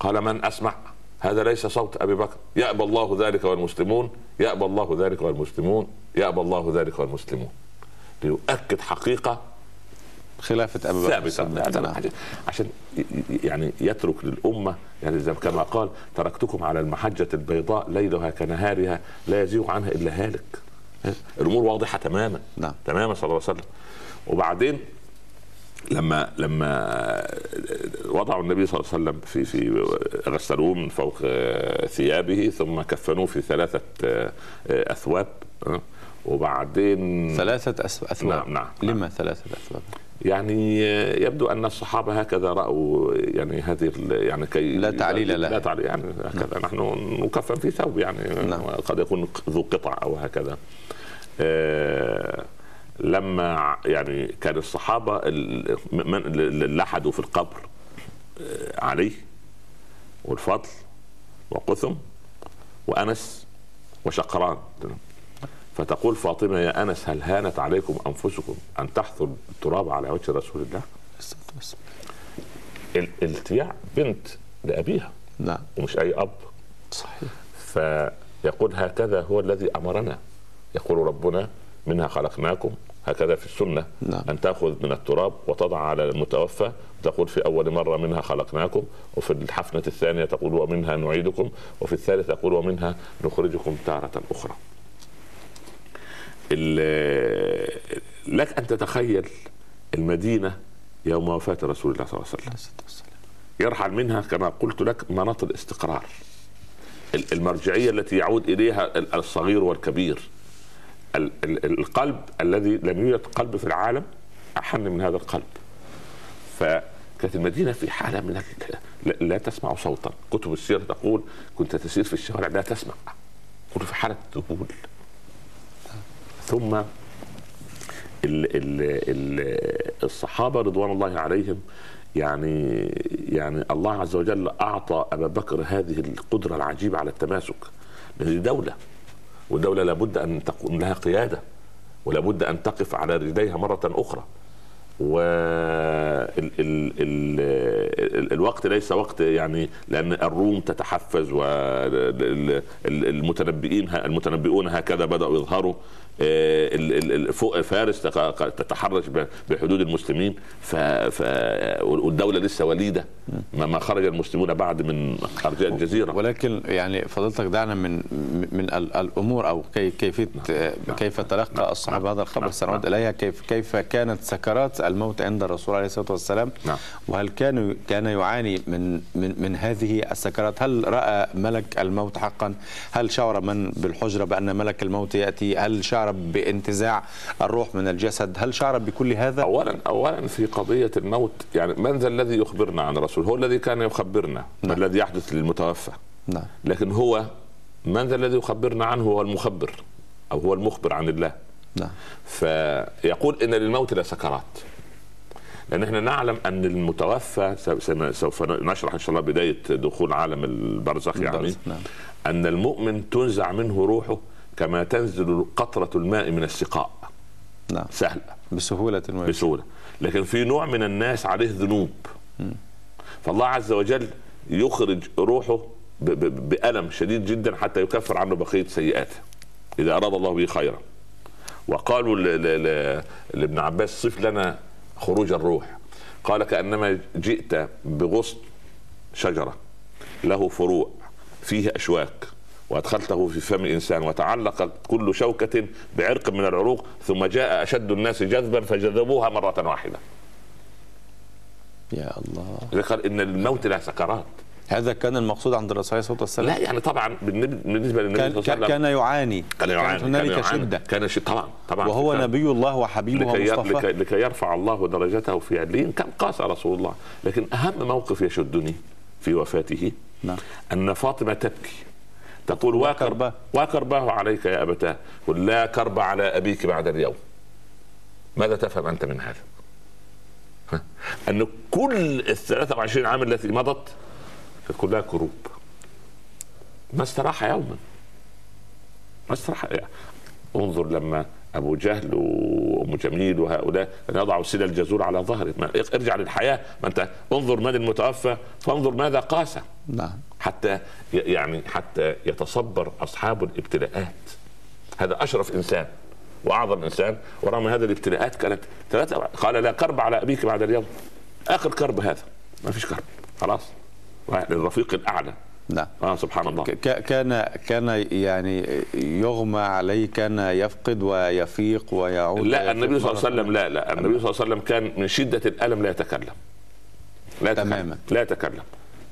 قال من أسمع؟ هذا ليس صوت أبي بكر. يأبى الله ذلك والمسلمون. يأبى الله ذلك والمسلمون. يأبى الله ذلك والمسلمون. ليؤكد حقيقة خلافة أبي بكر نعم. عشان- يعني يترك للأمة. يعني كما قال تركتكم على المحجة البيضاء ليلها كنهارها لا يزيغ عنها إلا هالك. الأمور واضحة تماما. نعم. تماما صلى الله عليه وسلم. وبعدين لما لما وضعوا النبي صلى الله عليه وسلم في في غسلوه من فوق ثيابه ثم كفنوه في ثلاثة أثواب وبعدين ثلاثة أثواب؟ نعم، نعم. لما ثلاثة أثواب؟ يعني يبدو أن الصحابة هكذا رأوا يعني هذه يعني كي لا تعليل لها. لا تعليل يعني هكذا نحن نكفن في ثوب يعني نعم. قد يكون ذو قطع أو هكذا. آه، لما يعني كان الصحابة اللي لحدوا في القبر آه، علي والفضل وقثم وأنس وشقران. فتقول فاطمة يا أنس هل هانت عليكم أنفسكم أن تحثوا التراب على وجه رسول الله؟ ال- التياع بنت لأبيها نعم. ومش أي أب. صحيح. فيقول هكذا هو الذي أمرنا. يقول ربنا منها خلقناكم هكذا في السنة. نعم. أن تأخذ من التراب وتضع على المتوفى. تقول في أول مرة منها خلقناكم وفي الحفنة الثانية تقول ومنها نعيدكم وفي الثالثه تقول ومنها نخرجكم تارة أخرى. ال- لك أن تتخيل المدينة يوم وفاة رسول الله صلى الله عليه وسلم. يرحل منها كما قلت لك مناط الاستقرار. ال- المرجعية التي يعود إليها ال- الصغير والكبير. ال- ال- القلب الذي لم يوجد قلب في العالم أحن من هذا القلب. فكانت المدينة في حالة من لا, تسمع صوتا. كتب السيرة تقول كنت تسير في الشوارع لا تسمع. كنت في حالة ذهول ثم ال ال ال الصحابة رضوان الله عليهم يعني يعني الله عز وجل أعطى أبا بكر هذه القدرة العجيبة على التماسك. لأن دي دوله والدولة لابد أن تكون لها قيادة ولابد أن تقف على رجليها مرة أخرى. و ال ال ال ال الوقت ليس وقت يعني لأن الروم تتحفز والمتنبئين المتنبئون هكذا بدأوا يظهروا. فوق فارس تتحرش بحدود المسلمين. ف ف والدولة لسه وليدة. ما خرج المسلمون بعد من أرجاء الجزيرة. ولكن يعني فضلتك دعنا من من ال- الأمور أو كي كيفيه كيف تلقى الصحابه هذا الخبر نعم. سنعود إليها؟ كيف كيف كانت سكرات الموت عند الرسول عليه الصلاة والسلام؟ نعم. وهل كان كان يعاني من من من هذه السكرات؟ هل رأى ملك الموت حقا؟ هل شعر من بالحجرة بأن ملك الموت يأتي؟ هل شعر بانتزاع الروح من الجسد؟ هل شعر بكل هذا؟ اولا اولا في قضية الموت يعني من ذا الذي يخبرنا عن الرسول؟ هو الذي كان يخبرنا نعم. الذي يحدث للمتوفى. نعم. لكن هو من ذا الذي يخبرنا عنه؟ هو المخبر أو هو المخبر عن الله. نعم. فيقول إن للموت لسكرات. لأن إحنا نعلم أن المتوفى سوف نشرح إن شاء الله بداية دخول عالم البرزخ يعني نعم. أن المؤمن تنزع منه روحه كما تنزل قطرة الماء من السقاء. نعم. سهلة. بسهولة ويسر. بسهولة. لكن في نوع من الناس عليه ذنوب. فالله عز وجل يخرج روحه ب- ب- بألم شديد جدا حتى يكفر عنه بقية سيئاته. إذا أراد الله به خيرا. وقالوا لابن عباس صف لنا خروج الروح. قال كأنما جئت بغصن شجرة. له فروع. فيه أشواك. وأدخلته في فم إنسان وتعلق كل شوكة بعرق من العروق ثم جاء أشد الناس جذبا فجذبوها مرة واحدة. يا الله. قال إن الموت له سكرات. هذا كان المقصود عند الرسول عليه الصلاة والسلام؟ لا يعني طبعا بالنسبة للنبي كان صلى الله عليه كان وسلم يعاني. كان يعاني كانت هنالك كان يعاني. شدة. كان شيء طبعا طبعا وهو كان- نبي الله وحبيبه لكي, لكي, ومصطفى. لكي يرفع الله درجته في عليين كان قاس رسول الله. لكن أهم موقف يشدني في وفاته نعم. أن فاطمة تبكي. تقول وا كرباه عليك يا أبتاه. قل لا كرب على أبيك بعد اليوم. ماذا تفهم أنت من هذا؟ أن كل ال 23 عام التي مضت كلها كروب. ما استراح يوما. ما استراح انظر لما أبو جهل وأم جميل وهؤلاء يضعوا سلى الجزور على ظهره ارجع للحياة. ما أنت انظر من المتوفى فانظر ماذا قاسى. نعم. حتى يعني حتى يتصبر أصحاب الابتلاءات. هذا أشرف إنسان وأعظم إنسان ورغم هذه الابتلاءات كانت ثلاثة قال لا كرب على أبيك بعد اليوم. آخر كرب هذا. ما فيش كرب. خلاص. للرفيق الأعلى. نعم. آه سبحان الله. كان كان يعني يغمى عليه كان يفقد ويفيق ويعود لا النبي صلى الله عليه وسلم لا لا النبي صلى الله عليه وسلم كان من شدة الألم لا يتكلم. لا يتكلم. تماما. لا يتكلم.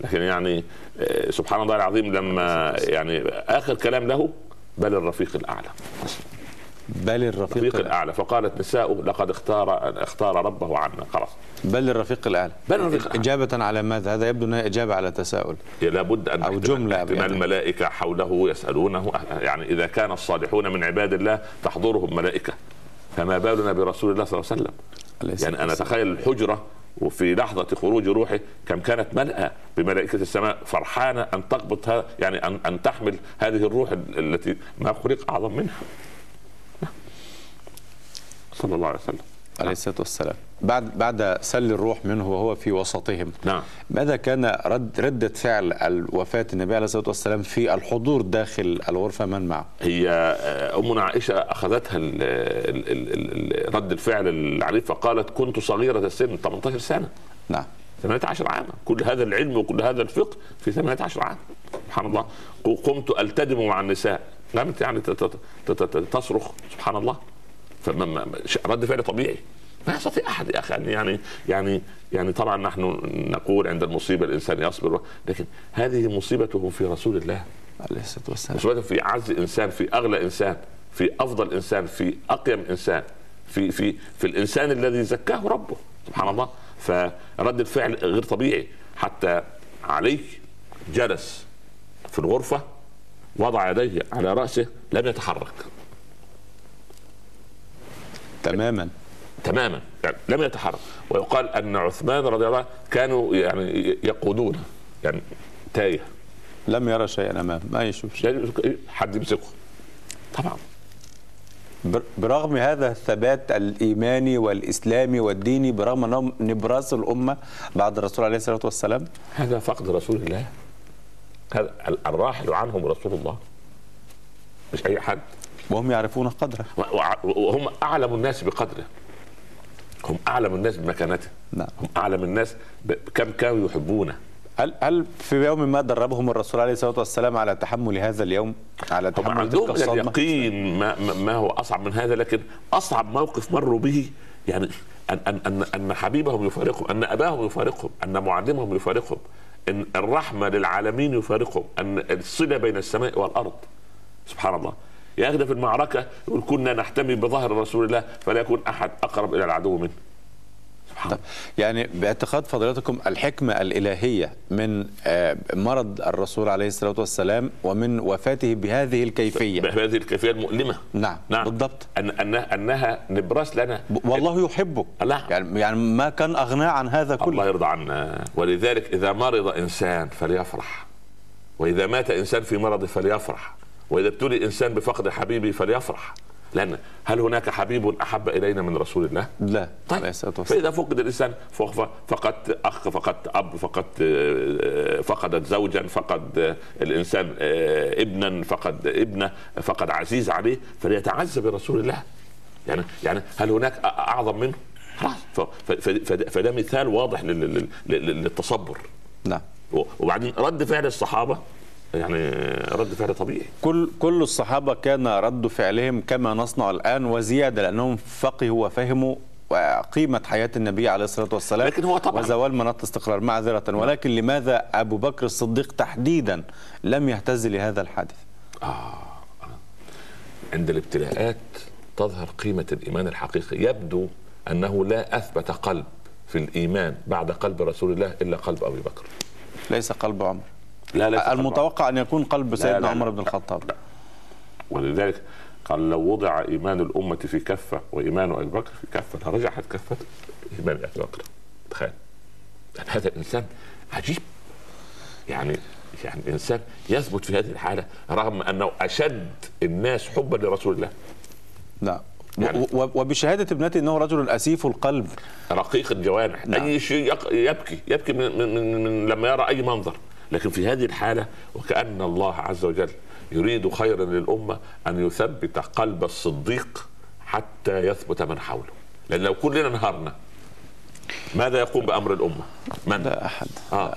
لكن يعني آه، سبحان الله العظيم لما يعني آخر كلام له بل الرفيق الأعلى. بل الرفيق الرفيق الأعلى. فقالت نساء لقد اختار اختار ربه عنا خلاص. بل الرفيق الأعلى. بل الرفيق الأعلى. إجابة على ماذا؟ هذا يبدو أنها إجابة على تساؤل. لابد أن احتمال- جملة احتمال يعني. الملائكة حوله يسألونه. يعني إذا كان الصالحون من عباد الله تحضرهم ملائكة. فما بالنا برسول الله صلى الله عليه وسلم. يعني أنا. أتخيل الحجرة وفي لحظة خروج روحه كم كانت ملأى بملائكة السماء فرحانة أن تقبض يعني أن أن تحمل هذه الروح ال- التي ما خلق أعظم منها. صلى الله عليه وسلم. عليه الصلاة والسلام. بعد بعد سل الروح منه وهو في وسطهم. نعم. ماذا كان رد ردة فعل الوفاة النبي عليه الصلاة والسلام في الحضور داخل الغرفة؟ من معه؟ هي آه، امنا عائشة أخذتها ال ال ال ال رد الفعل العنيف فقالت كنت صغيرة السن 18 سنة. نعم. 18 عاما. كل هذا العلم وكل هذا الفقه في 18 عام. سبحان الله. قمت التدم مع النساء. قامت يعني تصرخ. سبحان الله. رد فعل طبيعي. ما يستطيع أحد يا أخي. يعني يعني يعني يعني طبعا نحن نقول عند المصيبة الإنسان يصبر لكن هذه مصيبته في رسول الله. عليه الصلاة والسلام. مصيبته في اعز انسان في أغلى انسان في أفضل انسان في أقيم انسان في في في الإنسان الذي زكاه ربه. سبحان الله. فرد الفعل غير طبيعي. حتى علي جلس في الغرفة وضع يديه على رأسه لم يتحرك. تماما. تماما. يعني لم يتحرك. ويقال أن عثمان رضي الله عنه كانوا يعني يقودونه يعني تايه. لم يرى شيئا أمامه. ما يشوف شيء. يعني حد يمسكه. طبعا. بر- برغم هذا الثبات الإيماني والإسلامي والديني برغم أنهم نبراس الأمة بعد الرسول عليه الصلاة والسلام. هذا فقد رسول الله. هذا الراحل عنهم رسول الله. مش أي حد. وهم يعرفون قدره. وهم أعلم الناس بقدره. هم أعلم الناس بمكانته. نعم. هم أعلم الناس كم كانوا يحبونه. هل هل في يوم ما دربهم الرسول عليه الصلاة والسلام على تحمل هذا اليوم؟ على هم تحمل تلك عندهم اليقين ما, ما- هو أصعب من هذا لكن أصعب موقف مروا به يعني ان ان ان, أن حبيبهم يفارقهم أن أباهم يفارقهم أن معلمهم يفارقهم إن الرحمة للعالمين يفارقهم أن الصلة بين السماء والأرض. سبحان الله. ده في المعركة يقول كنا نحتمي بظهر رسول الله فلا يكون أحد أقرب إلى العدو منه. سبحان الله يعني باعتقاد فضيلتكم الحكمة الإلهية من آه، مرض الرسول عليه الصلاة والسلام ومن وفاته بهذه الكيفية. بهذه الكيفية المؤلمة. نعم, نعم. بالضبط. أن أنها, أنها نبراس لنا. والله يحبه. الله. يعني يعني ما كان أغناه عن هذا الله كله يرضى عنا. ولذلك إذا مرض إنسان فليفرح. وإذا مات إنسان في مرضه فليفرح. وإذا ابتلي إنسان بفقد حبيبه فليفرح. لأن هل هناك حبيب أحب إلينا من رسول الله؟ لا طيب فإذا فقد الإنسان فق- فقدت أخ فقدت أب فقدت آه، فقدت زوجا فقد آه، الإنسان آه، ابنا فقد ابنة فقد عزيز عليه فليتعزى برسول الله. يعني يعني هل هناك أعظم منه؟ فده- مثال واضح لل- لل- لل- للتصبر. نعم. وبعدين رد فعل الصحابة يعني رد فعل طبيعي. كل كل الصحابة كان رد فعلهم كما نصنع الآن وزيادة لأنهم فقهوا وفهموا قيمة حياة النبي عليه الصلاة والسلام لكن هو طبعاً- وزوال مناط الاستقرار معذرة. ولكن لماذا أبو بكر الصديق تحديدا لم يهتز لهذا الحادث؟ عند الابتلاءات تظهر قيمة الإيمان الحقيقي. يبدو أنه لا أثبت قلب في الإيمان بعد قلب رسول الله إلا قلب أبي بكر. ليس قلب عمر. لا لا المتوقع أن يكون قلب سيدنا لا، عمر لا. بن الخطاب. ولذلك قال لو وضع إيمان الأمة في كفة وإيمان أبي بكر في كفة لرجحت كفة إيمان أبي بكر. تخيل. يعني هذا الإنسان عجيب. يعني يعني إنسان يثبت في هذه الحالة رغم أنه أشد الناس حبا لرسول الله. نعم يعني- وبشهادة ابنتي أنه رجل أسيف القلب. رقيق الجوانح. نعم. أي شيء يبكي يبكي من, من, من, من لما يرى أي منظر. لكن في هذه الحالة وكأن الله عز وجل يريد خيرا للأمة أن يثبت قلب الصديق حتى يثبت من حوله لأن لو كلنا انهارنا ماذا يقوم بأمر الأمة؟ من؟ لا أحد آه.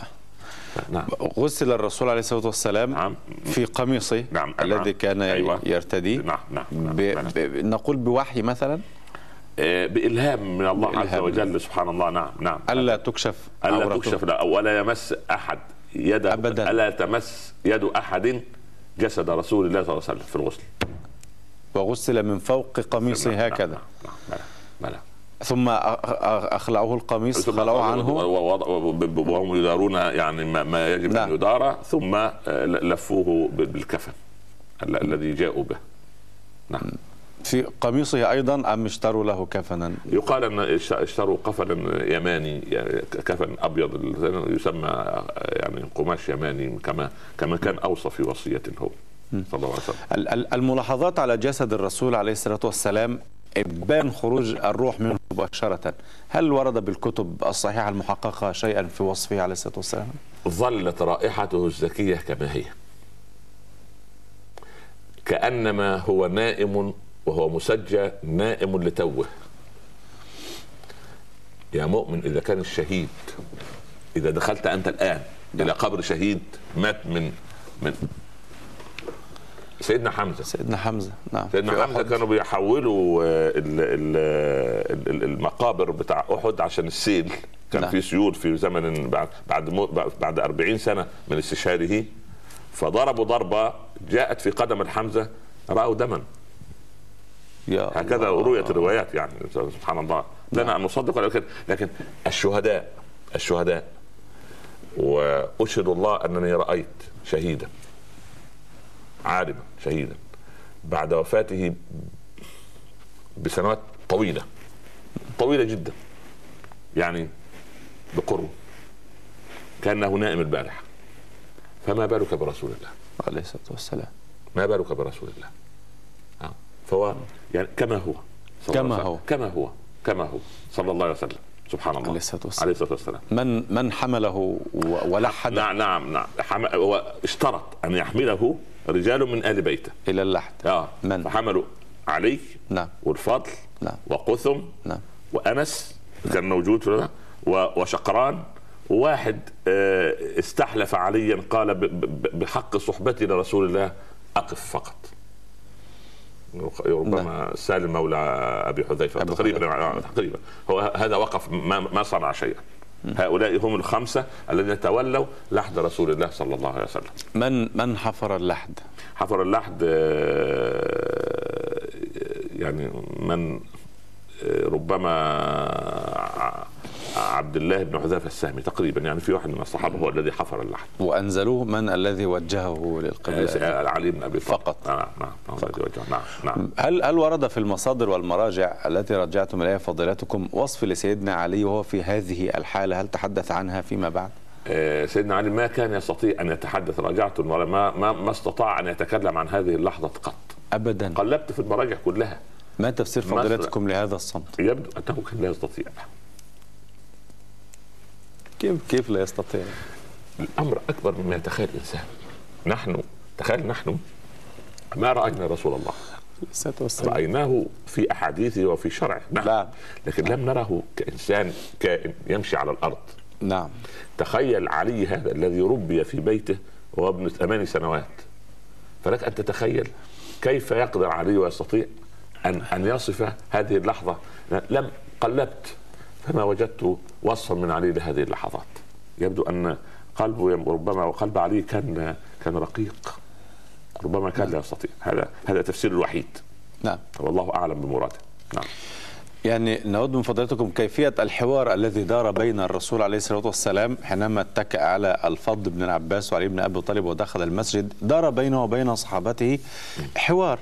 نعم غسل الرسول عليه الصلاة والسلام نعم. في قميصه نعم. الذي نعم. كان أيوة. يرتديه نعم نعم, نعم. ب... ب... نقول بوحي مثلا آه، بإلهام من الله عز بإلهام. وجل سبحان الله نعم نعم ألا تكشف عورته. تكشف لا ولا يمس أحد يد أبداً. ألا تمس يد أحد جسد رسول الله صلى الله عليه وسلم في الغسل؟ وغسل من فوق قميصه نعم، هكذا. نعم، نعم، بلى بلى ثم أخلعوه القميص خلعوه عنه. وهم يدارون يعني ما- يجب نعم. ان يدار ثم آه، لفوه بالكفن ال- الذي جاءوا به. نعم. في قميصه أيضا أم اشتروا له كفنا؟ يقال أن اش- اشتروا كفنا يماني يعني كفن أبيض يسمى يعني قماش يماني كما كما كان اوصى في وصيته هو. صلى الله عليه وسلم ال- ال- الملاحظات على جسد الرسول عليه الصلاة والسلام إبان خروج الروح منه مباشرة. هل ورد بالكتب الصحيحة المحققة شيئا في وصفه عليه الصلاة والسلام؟ ظلت رائحته الزكية كما هي. كأنما هو نائم وهو مسجى نائم لتوه. يا مؤمن إذا كان الشهيد إذا دخلت أنت الآن إلى قبر شهيد مات من من سيدنا حمزة. سيدنا حمزة نعم. سيدنا حمزة. كانوا بيحولوا آه، ال- المقابر بتاع أحد عشان السيل. كان نعم. في سيول في زمن بعد بعد بعد 40 سنة من استشهاده. فضربوا ضربة جاءت في قدم الحمزة رأوا دما. هكذا. رويت الروايات يعني سبحان الله. لنا أن نصدق لكن لكن الشهداء الشهداء. وأشهد الله أنني رأيت شهيدا. عالما شهيدا. بعد وفاته بسنوات طويلة. طويلة جدا. يعني بقرب. كأنه نائم البارحة. فما بالك برسول الله؟ عليه الصلاة والسلام. ما بالك برسول الله؟ آه. فهو يعني كما هو. كما هو. كما هو. كما هو. صلى الله عليه وسلم. سبحان الله. عليه الصلاة والسلام. عليه الصلاة والسلام. من من حمله ولحد. نعم نعم نعم. حم... هو اشترط أن يحمله رجال من آل بيته. إلى اللحد. آه. من؟ فحملوا علي نعم. والفضل نعم. وقثم نعم. وأنس كان موجود و- وشقران. وواحد آه، استحلف عليا قال بحق صحبتي لرسول الله أقف فقط. ربما سالم مولى أبي حذيفة أبو تقريبا آه، تقريبا. هو هذا وقف ما, ما صنع شيئا. هؤلاء هم الخمسة الذين تولوا لحد رسول الله صلى الله عليه وسلم. من من حفر اللحد؟ حفر اللحد آه، يعني من آه، ربما عبد الله بن حذافه السهمي تقريبا يعني في واحد من الصحابة هو الذي حفر اللحد. وأنزلوه من الذي وجهه للقبلة آه، علي بن أبي طالب. فقط. نعم نعم. نعم نعم هل هل ورد في المصادر والمراجع التي رجعتم إليها فضيلتكم وصف لسيدنا علي وهو في هذه الحالة هل تحدث عنها فيما بعد؟ آه، سيدنا علي ما كان يستطيع أن يتحدث راجعت ولا ما ما ما استطاع أن يتكلم عن هذه اللحظة قط ابدا قلبت في المراجع كلها ما تفسير. فضيلتكم لهذا الصمت؟ يبدو أنه كان لا يستطيع كيف كيف لا يستطيع؟ الأمر أكبر مما يتخيل الإنسان نحن تخيل نحن ما راينا رسول الله؟ الصلاة والسلام. رأيناه في أحاديثه وفي شرعه نعم. نعم. لكن لم نره كإنسان كائن يمشي على الأرض. نعم. تخيل علي هذا الذي ربي في بيته وهو ابن ثمان سنوات. فلك أن تتخيل كيف يقدر علي ويستطيع أن أن يصف هذه اللحظة. لم قلبت فما وجدت وصفا من علي لهذه اللحظات. يبدو أن قلبه ربما وقلب علي كان كان رقيق. ربما كان لا يستطيع. هذا هذا التفسير الوحيد. نعم. والله أعلم بمراده. نعم. يعني نود من فضيلتكم كيفية الحوار الذي دار بين الرسول عليه الصلاة والسلام حينما اتكأ على الفضل بن العباس وعلي بن أبي طالب ودخل المسجد دار بينه وبين صحابته حوار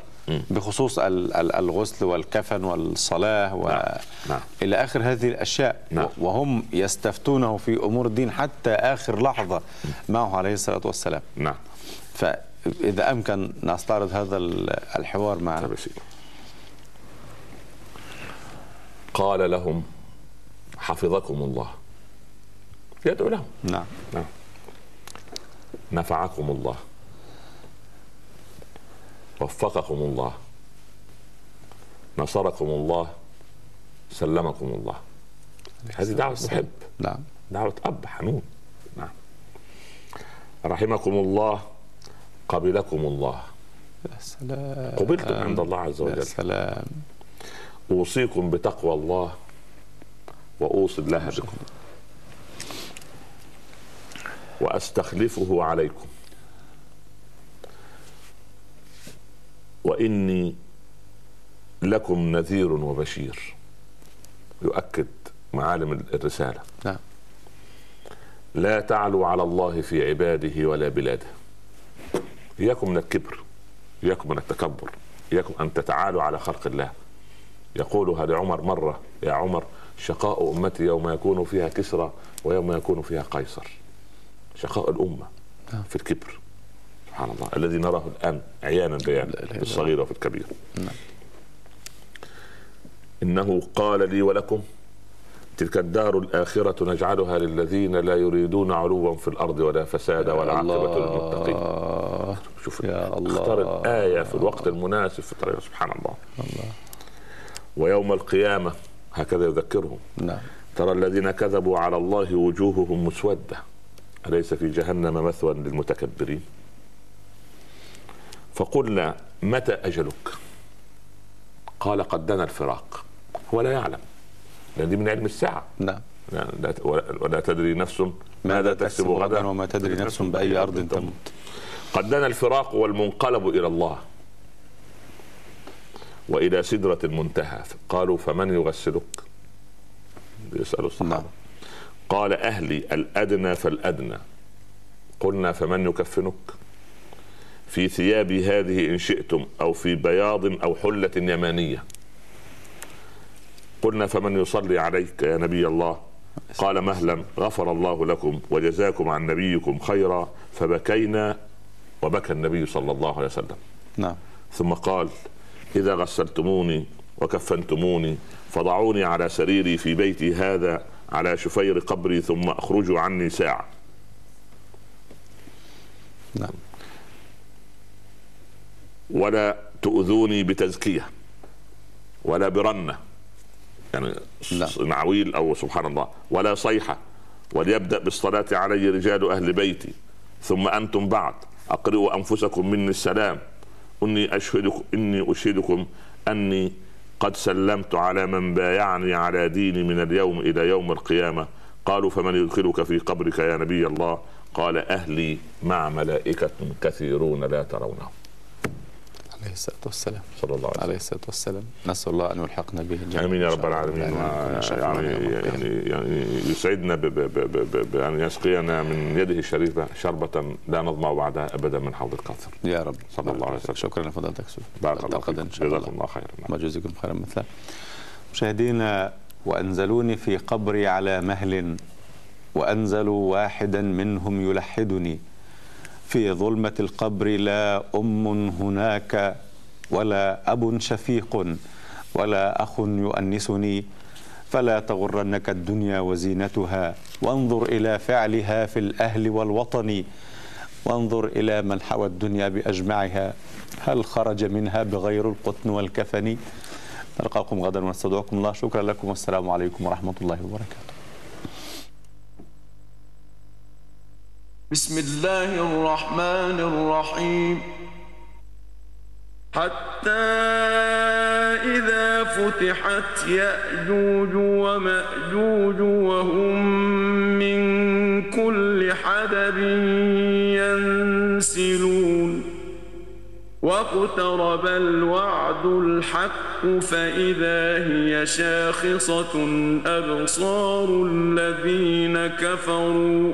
بخصوص ال- ال- الغسل والكفن والصلاة و... نعم. نعم. آخر هذه الأشياء. نعم. وهم يستفتونه في أمور الدين حتى آخر لحظة معه عليه الصلاة والسلام. نعم. فإذا أمكن نستعرض هذا ال- الحوار معنا. طيب. قال لهم حفظكم الله. يدعو لهم. نعم. نعم. نفعكم الله. وفقكم الله. نصركم الله. سلمكم الله. هذه دعوة محب. نعم. دعوة أب حنون. نعم. رحمكم الله. قبلكم الله. يا سلام. قبلتم عند الله عز يا وجل سلام. أوصيكم بتقوى الله وأوصي الله بكم. وأستخلفه عليكم. وإني لكم نذير وبشير. يؤكد معالم الرسالة. نعم. لا تعلوا على الله في عباده ولا بلاده. إياكم من الكبر إياكم من التكبر إياكم أن تتعالوا على خلق الله. يقولها لعمر مرة يا عمر شقاء أمتي يوم يكون فيها كسرى ويوم يكون فيها قيصر. شقاء الأمة نعم. في الكبر. سبحان الله. الذي نراه الآن عيانا بيانا في الصغير وفي الكبير. نعم. إنه قال لي ولكم تلك الدار الآخرة نجعلها للذين لا يريدون علوا في الأرض ولا فسادا والعاقبة للمتقين الله. شوف يا الله. اختار الآية في الوقت المناسب في الطريق سبحان الله. الله. ويوم القيامة هكذا يذكرهم. نعم. ترى الذين كذبوا على الله وجوههم مسودة. أليس في جهنم مثوى للمتكبرين؟ فقلنا متى أجلك؟ قال قد دنا الفراق. هو لا يعلم. لأن دي من علم الساعة. نعم. لا لا- ولا تدري نفس ماذا تكسب غدا؟ وما تدري نفس بأي أرض تموت. قد دنا الفراق والمنقلب إلى الله. وإلى سدرة المنتهى. قالوا فمن يغسلك؟ يسأل الصحابة. نعم. قال أهلي الأدنى فالأدنى. قلنا فمن يكفنك؟ في ثيابي هذه إن شئتم أو في بياض أو حلة يمانية. قلنا فمن يصلي عليك يا نبي الله؟ قال مهلا غفر الله لكم وجزاكم عن نبيكم خيرا فبكينا وبكى النبي صلى الله عليه وسلم. نعم. ثم قال إذا غسلتموني وكفنتموني فضعوني على سريري في بيتي هذا على شفير قبري ثم أخرجوا عني ساعة. نعم. ولا تؤذوني بتزكية ولا برنة يعني لا. نعويل أو سبحان الله. ولا صيحة وليبدأ بالصلاة علي رجال أهل بيتي. ثم أنتم بعد. أقرئوا أنفسكم مني السلام. إني أشهدكم إني أشهدكم أني قد سلمت على من بايعني على ديني من اليوم إلى يوم القيامة. قالوا فمن يدخلك في قبرك يا نبي الله؟ قال أهلي مع ملائكة كثيرون لا ترونهم. عليه الصلاة والسلام. صلى الله عليه وسلم. عليه الصلاة والسلام. نسأل الله أن يلحقنا به جميعا. آمين يا رب. العالمين. يعني يعني. يعني يعني يسعدنا ب- ب- ب- ب- بان يسقينا من يده الشريفه شربة لا نظمع بعدها ابدا من حوض الكوثر يا رب. صلى الله عليه وسلم. شكرا لفضيلتك سوف بارك الله الله جزاكم الله. خيرا. ما جزاكم خيرا مثلا مشاهدينا وأنزلوني في قبري على مهل وأنزلوا واحدا منهم يلحدني. في ظلمة القبر لا أم هناك ولا أب شفيق ولا أخ يؤنسني فلا تغرنك الدنيا وزينتها وانظر إلى فعلها في الأهل والوطن وانظر إلى من حوى الدنيا بأجمعها هل خرج منها بغير القطن والكفن؟ نلقاكم غدا ونستودعكم الله. شكرا لكم والسلام عليكم ورحمة الله وبركاته. بسم الله الرحمن الرحيم. حتى إذا فتحت يأجوج ومأجوج وهم من كل حدب ينسلون. واقترب الوعد الحق فإذا هي شاخصة أبصار الذين كفروا.